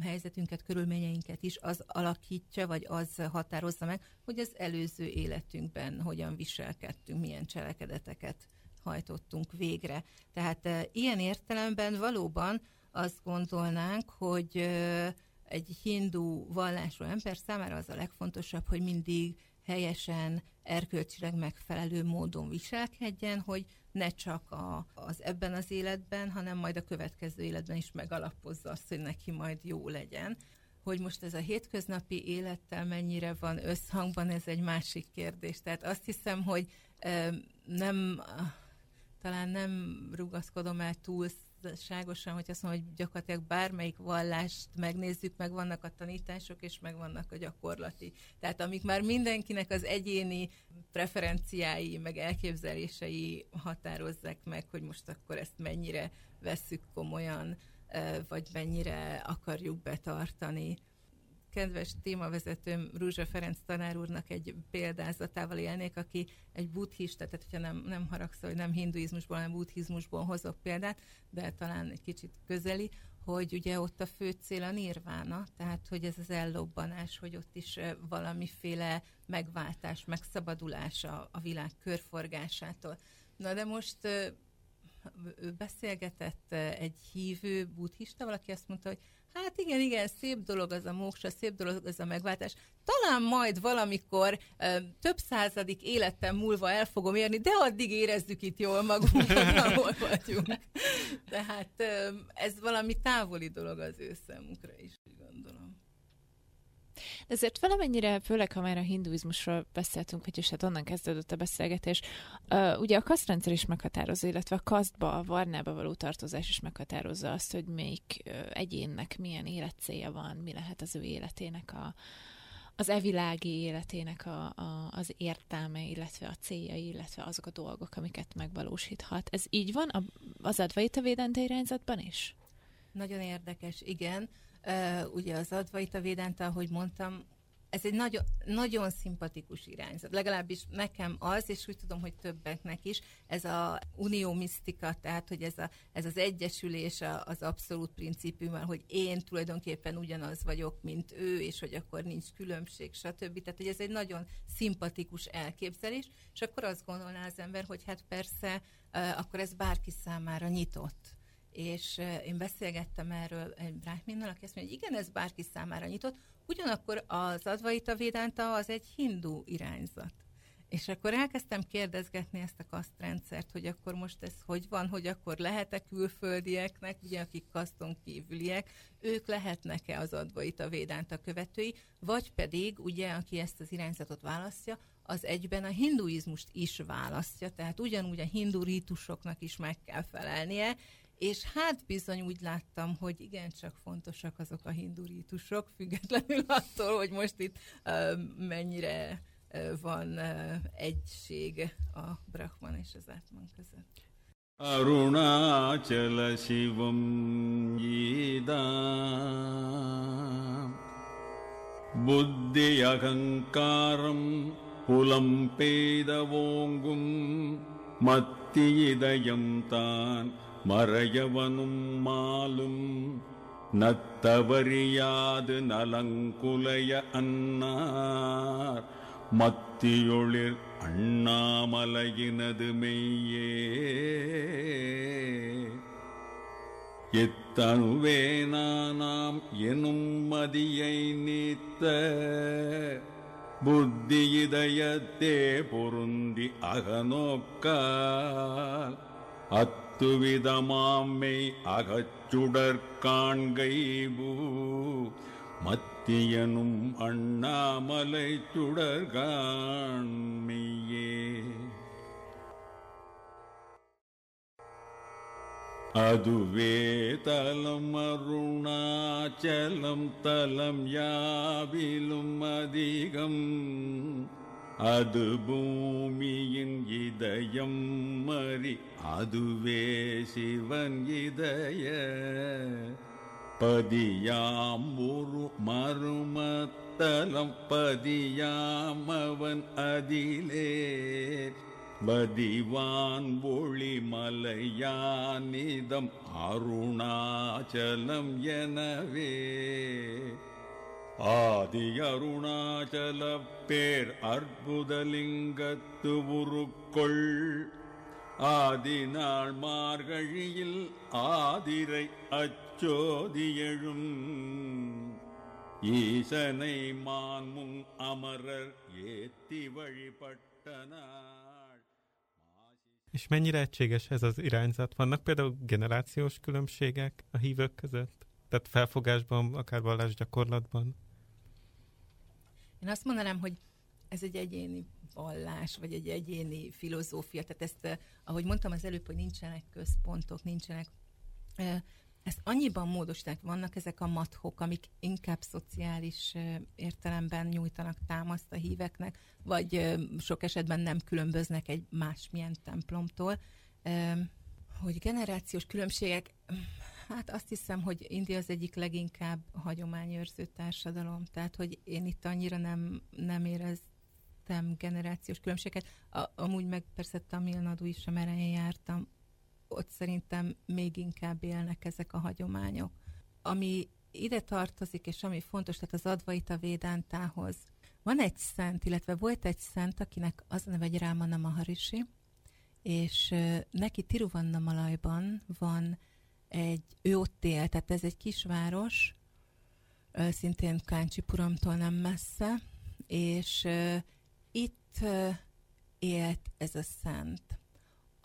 helyzetünket, körülményeinket is az alakítja, vagy az határozza meg, hogy az előző életünkben hogyan viselkedtünk, milyen cselekedeteket hajtottunk végre. Tehát e, ilyen értelemben valóban azt gondolnánk, hogy e, egy hindu vallású ember számára az a legfontosabb, hogy mindig helyesen, erkölcsileg megfelelő módon viselkedjen, hogy ne csak a, az ebben az életben, hanem majd a következő életben is megalapozza azt, hogy neki majd jó legyen. Hogy most ez a hétköznapi élettel mennyire van összhangban, ez egy másik kérdés. Tehát azt hiszem, hogy nem, talán nem rugaszkodom el túl igazságosan, hogy azt mondom, hogy gyakorlatilag bármelyik vallást megnézzük, meg vannak a tanítások, és meg vannak a gyakorlati. Tehát amik már mindenkinek az egyéni preferenciái, meg elképzelései határozzák meg, hogy most akkor ezt mennyire vesszük komolyan, vagy mennyire akarjuk betartani kedves témavezetőm Rúzsa Ferenc tanár úrnak egy példázatával élnék, aki egy buddhista, tehát hogyha nem, nem haragszol, hogy nem hinduizmusból, hanem buddhizmusból hozok példát, de talán egy kicsit közeli, hogy ugye ott a fő cél a nirvána, tehát hogy ez az ellobbanás, hogy ott is valamiféle megváltás, megszabadulás a, a világ körforgásától. Na de most ő beszélgetett egy hívő buddhista, valaki azt mondta, hogy hát igen, igen, szép dolog az a moksa, szép dolog az a megváltás. Talán majd valamikor több századik életem múlva el fogom érni, de addig érezzük itt jól magunkat, (laughs) ahol vagyunk. Tehát ez valami távoli dolog az ő számunkra is. De ezért valamennyire, főleg ha már a hinduizmusról beszéltünk, vagyis hát onnan kezdődött a beszélgetés, ugye a kasztrendszer is meghatározza, illetve a kasztba, a varnába való tartozás is meghatározza azt, hogy melyik egyénnek milyen életcélja van, mi lehet az ő életének a, az evilági életének a, a, az értelme, illetve a céljai, illetve azok a dolgok, amiket megvalósíthat. Ez így van a, az Advaita Védente irányzatban is? Nagyon érdekes, igen. Uh, ugye az Advaita Védente, ahogy mondtam, ez egy nagyon, nagyon szimpatikus irányzat. Legalábbis nekem az, és úgy tudom, hogy többeknek is, ez a unió misztika, tehát hogy ez, a, ez az egyesülés az abszolút principiummal, hogy én tulajdonképpen ugyanaz vagyok, mint ő, és hogy akkor nincs különbség, stb. Tehát, hogy ez egy nagyon szimpatikus elképzelés, és akkor azt gondolná az ember, hogy hát persze, akkor ez bárki számára nyitott és én beszélgettem erről egy bráhminnal, aki azt mondja, hogy igen, ez bárki számára nyitott, ugyanakkor az Advaita Védánta az egy hindu irányzat. És akkor elkezdtem kérdezgetni ezt a kasztrendszert, hogy akkor most ez hogy van, hogy akkor lehet-e külföldieknek, ugye akik kaszton kívüliek, ők lehetnek-e az Advaita Védánta követői, vagy pedig ugye, aki ezt az irányzatot választja, az egyben a hinduizmust is választja, tehát ugyanúgy a hindu rítusoknak is meg kell felelnie, és hát bizony úgy láttam, hogy igencsak fontosak azok a hindurítusok, függetlenül (laughs) attól, hogy most itt uh, mennyire uh, van uh, egység a Brahman és az atman között. Arunachal Shivam Yida Buddhi Ahankaram Pulam Peda Vongum மறையவனும் மாலும் நத்தவறியாது நலங்குலைய அன்னார். மத்தியொளிர் அண்ணாமலையினது மெய்யே. எத்தனுவே நாம் எனும் மதியை நீத்த புத்தி இதயத்தே பொருந்தி அகநோக்கால். அத் மத்துவிதமாம்மை அகச்சுடற் காண்கைபூ மத்தியனும் அண்ணாமலை சுடர்காண்மையே அதுவே தலம் அருணாச்சலம் தலம் யாவிலும் அதிகம். அது பூமியின் இதயம் மறி அதுவே சிவன் இதய. பதியாம் ஒரு மறுமத்தலம் பதியாம் அவன் அதிலே. பதிவான் ஒளி மலையானிதம் அருணாச்சலம் எனவே. ஆதி அருணாச்சல பேர் அற்புதலிங்கத்து உருக்கொள் ஆதி நாள் மார்கழியில் ஆதிரை அச்சோதியழும் ஈசனை மான்முங் அமரர் ஏத்தி வழிபட்ட நாள் És mennyire egységes ez az irányzat? Vannak például generációs különbségek a hívők között? Tehát felfogásban, akár vallásgyakorlatban? Én azt mondanám, hogy ez egy egyéni vallás, vagy egy egyéni filozófia. Tehát ezt, eh, ahogy mondtam az előbb, hogy nincsenek központok, nincsenek eh, ezt annyiban módosítják, vannak ezek a mathok, amik inkább szociális eh, értelemben nyújtanak támaszt a híveknek, vagy sok esetben nem különböznek egy másmilyen templomtól. Hogy generációs különbségek, hát azt hiszem, hogy India az egyik leginkább hagyományőrző társadalom, tehát hogy én itt annyira nem, nem éreztem generációs különbséget. A, amúgy meg persze Tamil Nadu is, amerre én jártam, ott szerintem még inkább élnek ezek a hagyományok. Ami ide tartozik, és ami fontos, tehát az Advaita Védántához. Van egy szent, illetve volt egy szent, akinek az a neve, hogy Rámana Maharishi, és neki Tiruvannamalajban van egy, ő ott él, tehát ez egy kisváros, szintén Káncsipuramtól nem messze, és itt élt ez a szent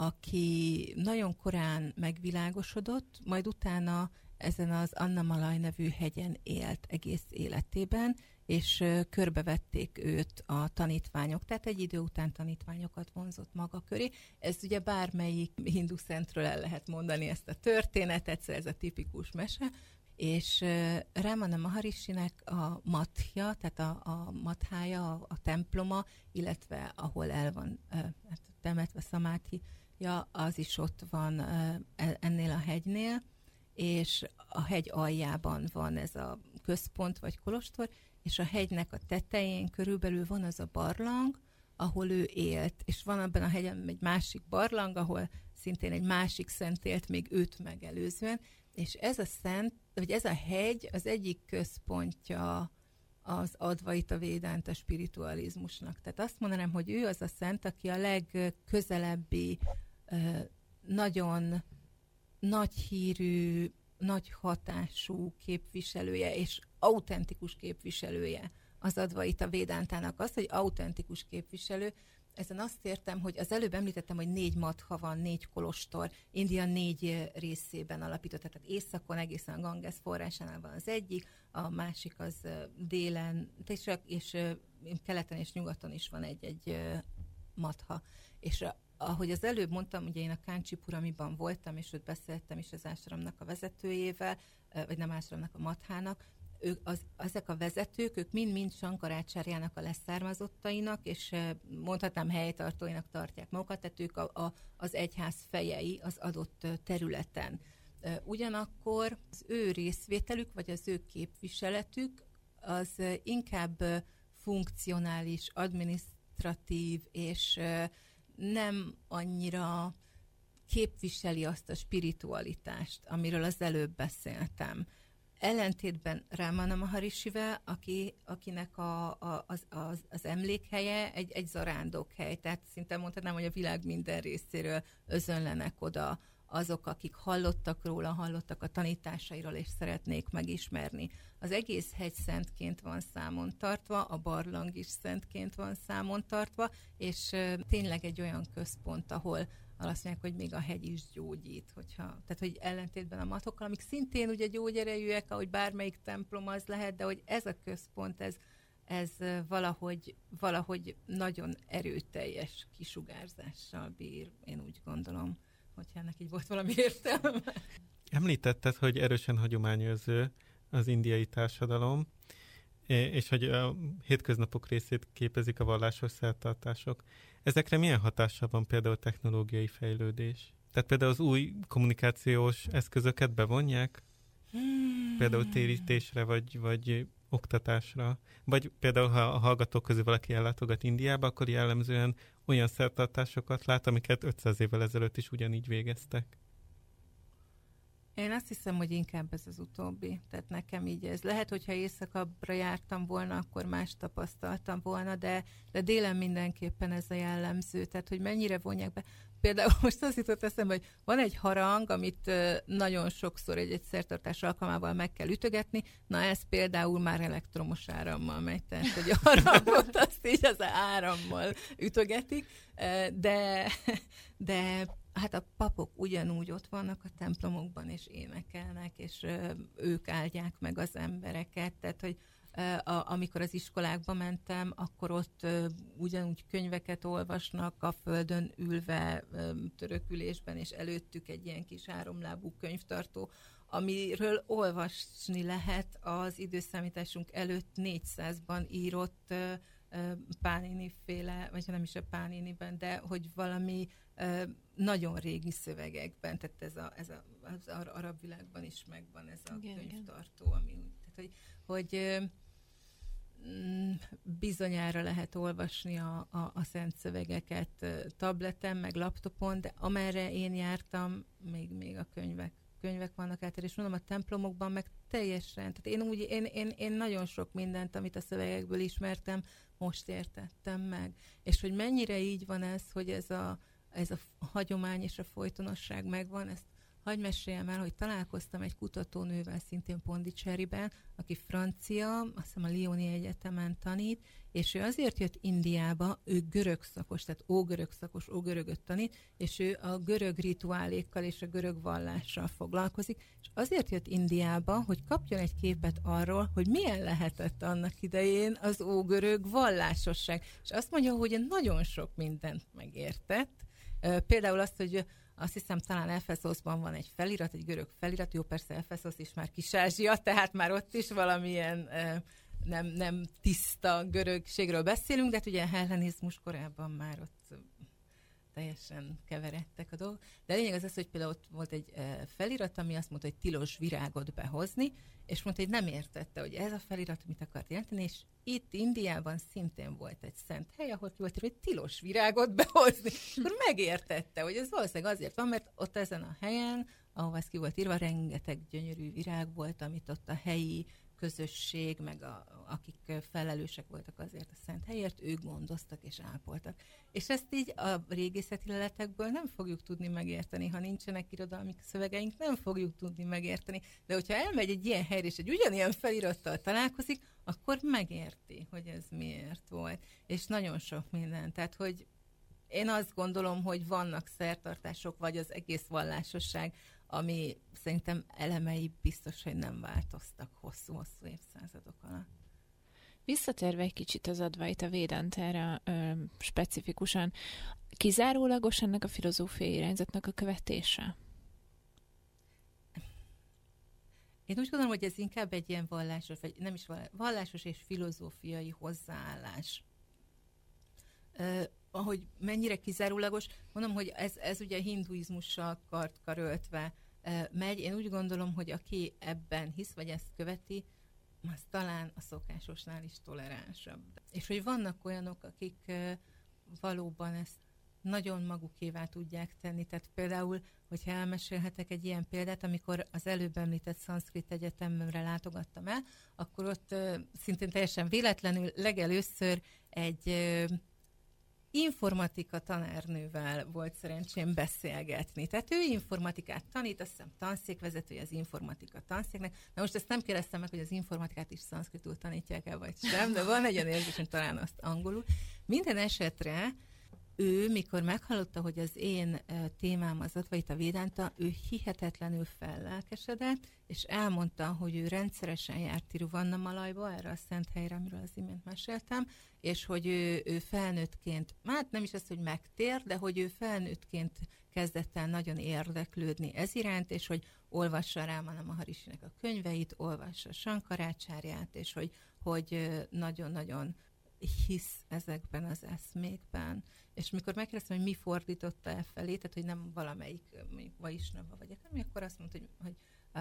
aki nagyon korán megvilágosodott, majd utána ezen az Annamalaj nevű hegyen élt egész életében, és körbevették őt a tanítványok, tehát egy idő után tanítványokat vonzott maga köré. Ez ugye bármelyik hindu szentről el lehet mondani ezt a történetet, szóval ez a tipikus mese, és Ramana Maharishinek a mathja, tehát a, a mathája, a, a temploma, illetve ahol el van hát temetve szamáthi, ja, az is ott van uh, ennél a hegynél, és a hegy aljában van ez a központ vagy kolostor, és a hegynek a tetején körülbelül van az a barlang, ahol ő élt, és van abban a hegyen egy másik barlang, ahol szintén egy másik szent élt még őt megelőzően, és ez a szent, vagy ez a hegy az egyik központja az Advaita Védánta spiritualizmusnak. Tehát azt mondanám, hogy ő az a szent, aki a legközelebbi, nagyon nagy hírű, nagy hatású képviselője, és autentikus képviselője az Advaita Védántának. Az, hogy autentikus képviselő, ezen azt értem, hogy az előbb említettem, hogy négy matha van, négy kolostor, India négy részében alapított, tehát északon egészen a Ganges forrásánál van az egyik, a másik az délen, és, és keleten és nyugaton is van egy-egy matha. És ahogy az előbb mondtam, ugye én a Káncsipuramiban voltam, és ott beszéltem is az ásramnak a vezetőjével, vagy nem ásramnak, a mathának, ők, az, ezek a vezetők, ők mind-mind Sankarácsárjának a leszármazottainak, és mondhatnám helytartóinak tartják magukat, tehát ők a, a, az egyház fejei az adott területen. Ugyanakkor az ő részvételük, vagy az ő képviseletük az inkább funkcionális, administratív, és nem annyira képviseli azt a spiritualitást, amiről az előbb beszéltem ellentétben Ramana Maharishivel, aki, akinek a, a, az, az, az emlékhelye egy, egy zarándokhely, tehát szinte mondhatnám, hogy a világ minden részéről özönlenek oda azok, akik hallottak róla, hallottak a tanításairól, és szeretnék megismerni. Az egész hegy szentként van számon tartva, a barlang is szentként van számon tartva, és tényleg egy olyan központ, ahol azt mondják, hogy még a hegy is gyógyít, hogyha, tehát hogy ellentétben a matokkal, amik szintén ugye gyógyerejűek, ahogy bármelyik templom az lehet, de hogy ez a központ, ez, ez valahogy, valahogy nagyon erőteljes kisugárzással bír, én úgy gondolom, hogyha ennek így volt valami értelme. Említetted, hogy erősen hagyományőrző az indiai társadalom, és hogy a hétköznapok részét képezik a vallásos szertartások. Ezekre milyen hatással van például technológiai fejlődés? Tehát például az új kommunikációs eszközöket bevonják? Hmm. Például térítésre, vagy, vagy oktatásra? Vagy például, ha a hallgatók közül valaki ellátogat Indiába, akkor jellemzően olyan szertartásokat lát, amiket 500 évvel ezelőtt is ugyanígy végeztek? Én azt hiszem, hogy inkább ez az utóbbi. Tehát nekem így ez. Lehet, hogyha éjszakabbra jártam volna, akkor más tapasztaltam volna, de, de délen mindenképpen ez a jellemző. Tehát, hogy mennyire vonják be. Például (laughs) most azt jutott eszembe, hogy van egy harang, amit nagyon sokszor egy, egy alkalmával meg kell ütögetni, na ez például már elektromos árammal megy, tehát hogy harangot azt így az árammal ütögetik, de, de hát a papok ugyanúgy ott vannak a templomokban, és énekelnek, és ők áldják meg az embereket, tehát hogy a, amikor az iskolákba mentem, akkor ott ugyanúgy könyveket olvasnak a földön ülve törökülésben, és előttük egy ilyen kis háromlábú könyvtartó, amiről olvasni lehet az időszámításunk előtt 400-ban írott Pánini féle, vagy nem is a Pániniben, de hogy valami nagyon régi szövegekben, tehát ez, a, ez a, az arab világban is megvan ez a igen, könyvtartó, igen. ami úgy, tehát hogy, hogy mm, bizonyára lehet olvasni a, a, a szent szövegeket tableten, meg laptopon, de amerre én jártam, még, még a könyvek könyvek vannak át, és mondom, a templomokban meg teljesen, tehát én úgy, én, én, én nagyon sok mindent, amit a szövegekből ismertem, most értettem meg. És hogy mennyire így van ez, hogy ez a, ez a hagyomány és a folytonosság megvan, ezt Hagy meséljem el, hogy találkoztam egy kutatónővel szintén Pondicseriben, aki francia, azt hiszem a Lioni Egyetemen tanít, és ő azért jött Indiába, ő görög szakos, tehát ógörög szakos, ógörögöt tanít, és ő a görög rituálékkal és a görög vallással foglalkozik, és azért jött Indiába, hogy kapjon egy képet arról, hogy milyen lehetett annak idején az ógörög vallásosság. És azt mondja, hogy nagyon sok mindent megértett, Például azt, hogy azt hiszem talán Efesoszban van egy felirat, egy görög felirat, jó persze Efeszosz is már Kis-Ázsia, tehát már ott is valamilyen nem, nem tiszta görögségről beszélünk, de hát ugye hellenizmus korában már ott teljesen keveredtek a dolgok. De a lényeg az az, hogy például ott volt egy felirat, ami azt mondta, hogy tilos virágot behozni, és mondta, hogy nem értette, hogy ez a felirat mit akart jelenteni, és itt Indiában szintén volt egy szent hely, ahol volt hogy tilos virágot behozni. Akkor megértette, hogy ez valószínűleg azért van, mert ott ezen a helyen, ahova ez ki volt írva, rengeteg gyönyörű virág volt, amit ott a helyi közösség, meg a, akik felelősek voltak azért a szent helyért, ők gondoztak és ápoltak. És ezt így a régészeti leletekből nem fogjuk tudni megérteni, ha nincsenek irodalmi szövegeink, nem fogjuk tudni megérteni. De hogyha elmegy egy ilyen helyre, és egy ugyanilyen felirattal találkozik, akkor megérti, hogy ez miért volt. És nagyon sok minden. Tehát, hogy én azt gondolom, hogy vannak szertartások, vagy az egész vallásosság, ami szerintem elemei biztos, hogy nem változtak hosszú-hosszú évszázadok alatt. Visszatérve egy kicsit az advait a Védantára ö, specifikusan, kizárólagos ennek a filozófiai irányzatnak a követése? Én úgy gondolom, hogy ez inkább egy ilyen vallásos, vagy nem is vallásos, vallásos és filozófiai hozzáállás. Ahogy mennyire kizárólagos, mondom, hogy ez, ez ugye hinduizmussal kart karöltve megy. Én úgy gondolom, hogy aki ebben hisz, vagy ezt követi, az talán a szokásosnál is toleránsabb. És hogy vannak olyanok, akik valóban ezt nagyon magukévá tudják tenni. Tehát például, hogyha elmesélhetek egy ilyen példát, amikor az előbb említett Szanszkrit Egyetemre látogattam el, akkor ott szintén teljesen véletlenül legelőször egy informatika tanárnővel volt szerencsém beszélgetni. Tehát ő informatikát tanít, azt hiszem tanszékvezetője az informatika tanszéknek. Na most ezt nem kérdeztem meg, hogy az informatikát is szanszkritul tanítják el, vagy sem, de van egy olyan érzésem, talán azt angolul. Minden esetre ő, mikor meghallotta, hogy az én témám az Advaita Védánta, ő hihetetlenül fellelkesedett, és elmondta, hogy ő rendszeresen járt Tiruvannamalajba, erre a szent helyre, amiről az imént meséltem, és hogy ő, ő felnőttként, hát nem is az, hogy megtér, de hogy ő felnőttként kezdett el nagyon érdeklődni ez iránt, és hogy olvassa Rámana Maharisinek a könyveit, olvassa Sankarácsárját, és hogy, hogy nagyon-nagyon hisz ezekben az eszmékben. És mikor megkérdeztem, hogy mi fordította el felé, tehát hogy nem valamelyik Vaisnava vagy akármi, akkor azt mondta, hogy, hogy ö,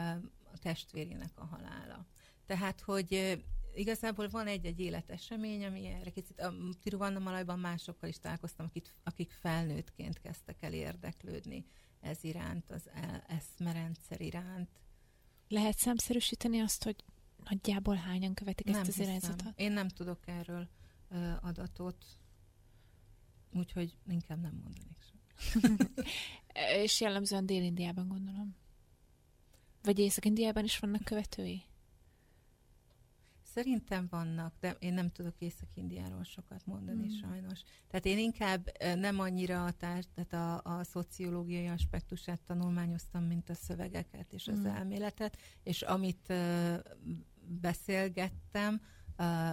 a testvérének a halála. Tehát, hogy igazából van egy-egy életesemény, ami erre kicsit, a Tiruvannamalajban másokkal is találkoztam, akik, akik felnőttként kezdtek el érdeklődni ez iránt, az el- eszmerendszer iránt. Lehet számszerűsíteni azt, hogy nagyjából hányan követik ezt az irányzatot? Én nem tudok erről adatot, úgyhogy inkább nem mondanék sem. (laughs) És jellemzően Dél-Indiában gondolom. Vagy Észak-Indiában is vannak követői? Szerintem vannak, de én nem tudok Észak-Indiáról sokat mondani Mm. sajnos. Tehát én inkább nem annyira a, társ, tehát a, a szociológiai aspektusát tanulmányoztam, mint a szövegeket és az Mm. elméletet, és amit ö, beszélgettem ö,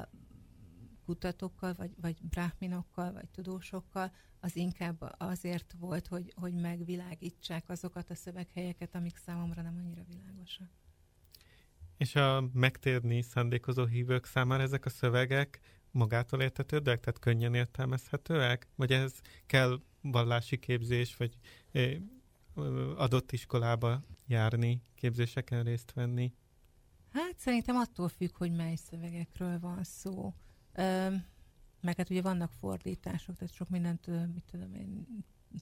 kutatókkal, vagy, vagy bráhminokkal, vagy tudósokkal, az inkább azért volt, hogy, hogy megvilágítsák azokat a szöveghelyeket, amik számomra nem annyira világosak. És a megtérni szándékozó hívők számára ezek a szövegek magától értetődőek, tehát könnyen értelmezhetőek? Vagy ez kell vallási képzés, vagy adott iskolába járni, képzéseken részt venni? Hát szerintem attól függ, hogy mely szövegekről van szó. Meg hát ugye vannak fordítások, tehát sok mindent, mit tudom én,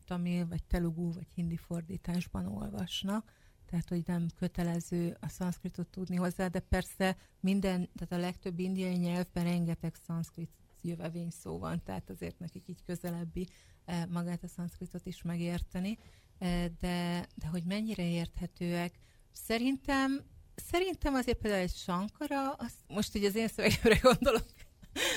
tamil, vagy telugu, vagy hindi fordításban olvasnak, tehát hogy nem kötelező a szanszkritot tudni hozzá, de persze minden, tehát a legtöbb indiai nyelvben rengeteg szanszkrit jövevény szó van, tehát azért nekik így közelebbi magát a szanszkritot is megérteni, de, de hogy mennyire érthetőek, szerintem Szerintem azért például egy Sankara, az, most így az én szövegemre (laughs) gondolok,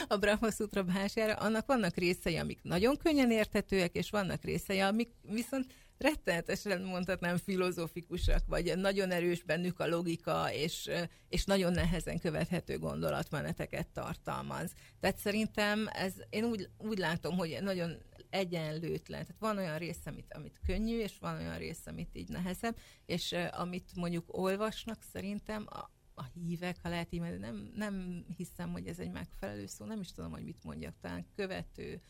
a Brahma Sutra bhásjára, annak vannak részei, amik nagyon könnyen érthetőek, és vannak részei, amik viszont rettenetesen mondhatnám filozófikusak, vagy nagyon erős bennük a logika, és, és nagyon nehezen követhető gondolatmeneteket tartalmaz. Tehát szerintem ez, én úgy, úgy látom, hogy nagyon egyenlőtlen. Tehát van olyan rész, amit, amit könnyű, és van olyan rész, amit így nehezebb, és uh, amit mondjuk olvasnak szerintem a, a hívek, ha lehet így mondani, nem, nem hiszem, hogy ez egy megfelelő szó, nem is tudom, hogy mit mondjak, talán követő,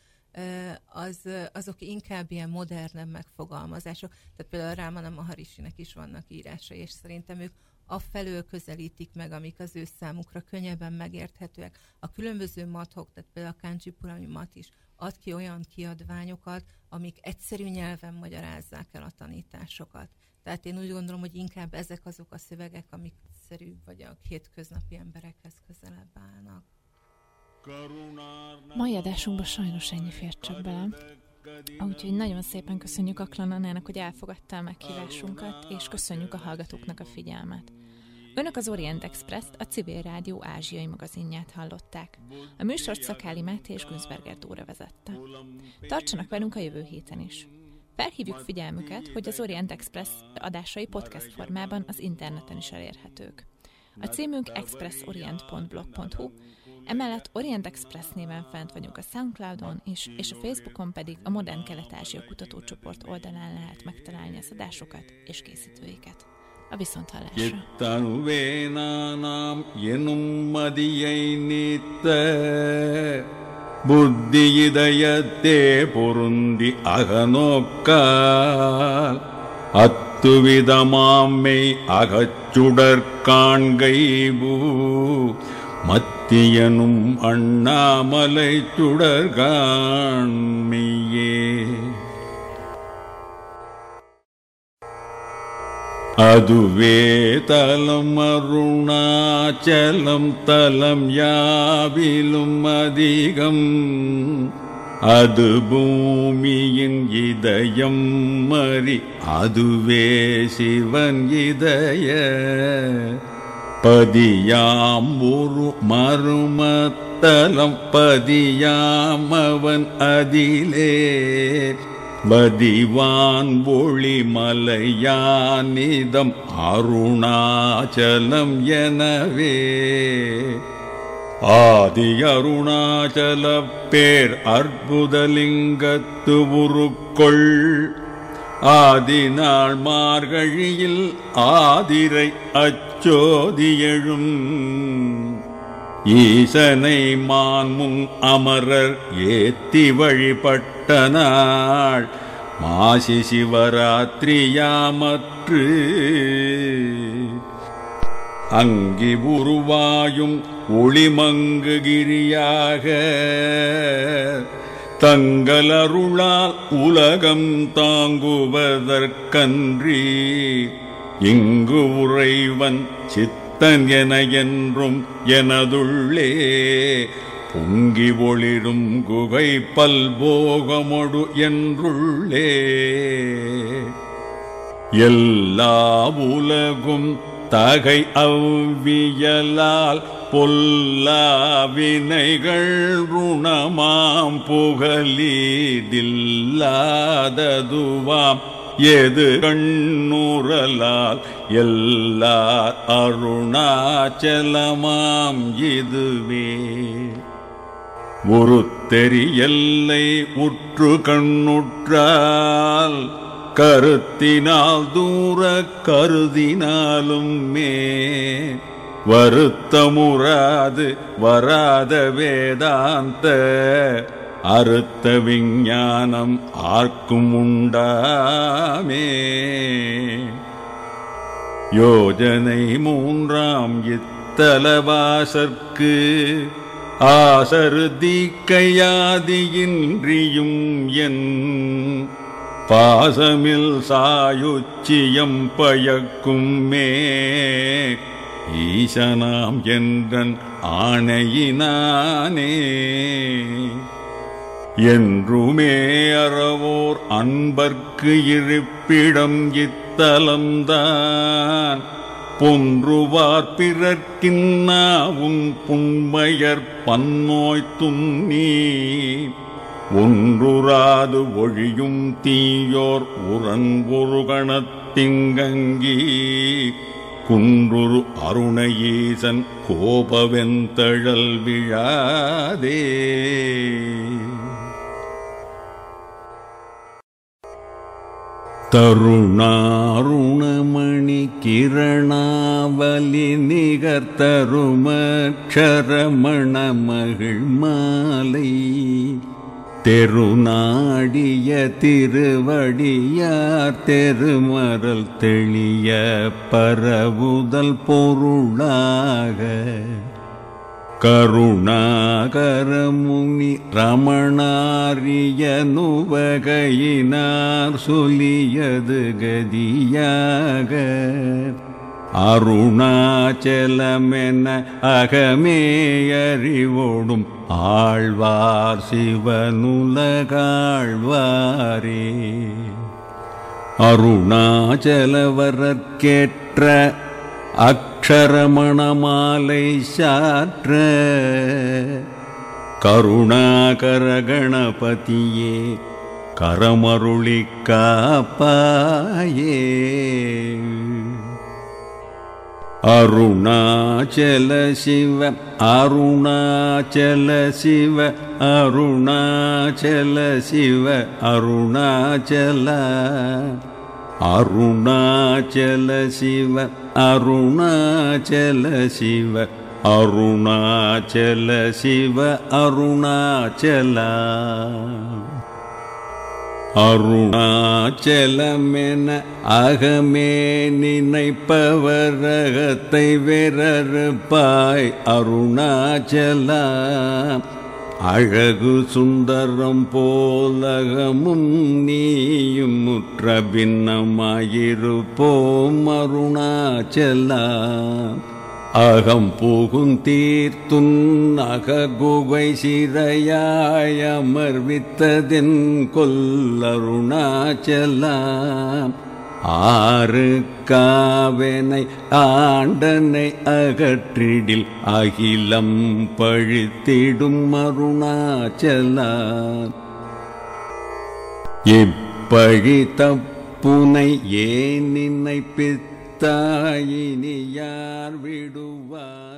az, azok inkább ilyen modernebb megfogalmazások. Tehát például Rámana Maharisinek is vannak írásai, és szerintem ők afelől közelítik meg, amik az ő számukra könnyebben megérthetőek. A különböző mathok, tehát például a Kancsipurami mat is ad ki olyan kiadványokat, amik egyszerű nyelven magyarázzák el a tanításokat. Tehát én úgy gondolom, hogy inkább ezek azok a szövegek, amik egyszerűbb vagy a hétköznapi emberekhez közelebb állnak. Mai adásunkban sajnos ennyi fért csak bele. Úgyhogy nagyon szépen köszönjük Aklan Annának, hogy elfogadta a meghívásunkat, és köszönjük a hallgatóknak a figyelmet. Önök az Orient Express-t, a Civil Rádió ázsiai magazinját hallották. A műsort Szakáli Máté és Günzberger Dóra vezette. Tartsanak velünk a jövő héten is. Felhívjuk figyelmüket, hogy az Orient Express adásai podcast formában az interneten is elérhetők. A címünk expressorient.blog.hu, emellett Orient Express néven fent vagyunk a Soundcloudon is, és a Facebookon pedig a Modern Kelet-Ázsia Kutatócsoport oldalán lehet megtalálni az adásokat és készítőiket. A viszonthallásra! புத்தி இதயத்தே பொருந்தி அகநோக்க அத்துவிதமாம்மை அகச்சுடற் காண்கைபூ மத்தியனும் அண்ணாமலை சுடர் அதுவே தலம் அருணாச்சலம் தலம் யாவிலும் அதிகம். அது பூமியின் இதயம் மறி அதுவே சிவன் இதய. பதியாம் ஒரு மருமத்தலம் பதியாம் அவன் அதிலே. பதிவான் ஒளி மலையானிதம் அருணாச்சலம் எனவே. ஆதி அருணாச்சல பேர் அற்புதலிங்கத்து உருக்கொள். ஆதி நாள் மார்கழியில் ஆதிரை அச்சோதியழும் ஈசனை மான்முன் அமரர் ஏத்தி வழிபட்ட நாள் மாசி சிவராத்திரியாமற்று அங்கி உருவாயும் ஒளிமங்குகிரியாக தங்கள் அருளால் உலகம் தாங்குவதற்கன்றி. இங்கு உறைவன் சித் சித்தன் என என்றும் எனதுள்ளே பொங்கி ஒளிரும் குகை பல்போகமொடு என்றுள்ளே. எல்லா உலகும் தகை அவ்வியலால் பொல்லா வினைகள் ருணமாம் புகலீதில்லாததுவாம். எது கண்ணுரலால் எல்லார் அருணாச்சலமாம் இதுவே. ஒரு தெரியல்லை உற்று கண்ணுற்றால் கருத்தினால் தூர கருதினாலும் மே. வருத்தமுறாது வராத வேதாந்த அறுத்த விஞ்ஞானம் ஆர்க்கும் உண்டாமே. யோஜனை மூன்றாம் இத்தலவாசற்கு ஆசரு தீக்கையாதியின்றியும் என் பாசமில் சாயுச்சியம் பயக்கும் மே ஈசனாம் என்றன் ஆணையினானே. என்றுமே அறவோர் அன்பர்க்கு இருப்பிடம் இத்தலம்தான். பொன்றுவார் பிறர்க்கின்னாவும் புண்மையர் பன்னோய் துண்ணி ஒன்றுராது ஒழியும் தீயோர் உரங்குருகணத்திங்கங்கி குன்றுரு அருணயீசன் கோபவெந்தழல் விழாதே. தருணாருணமணி கிரணாவலி நிகர் தருமக்ஷரமண மகிழ் மாலை. தெருநாடிய திருவடியார் தெருமரல் தெளிய பரவுதல் பொருளாக. கருணாகரமுனி ரமணாரிய நுவகையினார் சொல்லியது கதியாக. அருணாச்சலமென அகமேயறிவோடும் ஆழ்வார் சிவனுலகாழ்வாரே. அருணாச்சலவரற்கேற்ற அக்ஷரமணமாலை சாற்ற கருணாகர கணபதியே கரமருளி காப்பாயே அருணாச்சல சிவ அருணாச்சல சிவ அருணாச்சல சிவ அருணாச்சல அருணாச்சல சிவ. அருணாச்சல சிவ அருணாச்சல சிவ அருணாச்சலா. அருணாச்சலமென அகமே நினைப்பவரகத்தை வெறறுப்பாய் அருணாச்சலா. அழகு சுந்தரம் போலகமும் நீயும் முற்ற பின்னமாயிருப்போம் அருணாச்சலா. அகம் புகுந்தீர்த்துன் அககுகை சிறையாய் அமர்வித்ததென் கொல்லருணாச்சலாம் ஆறு காவனை ஆண்டனை அகற்றிடில் அகிலம் பழித்திடும் அருணாச்சலா இப்பழி தப்புனை ஏன் நினைப்பித்தாயினி யார் விடுவார்?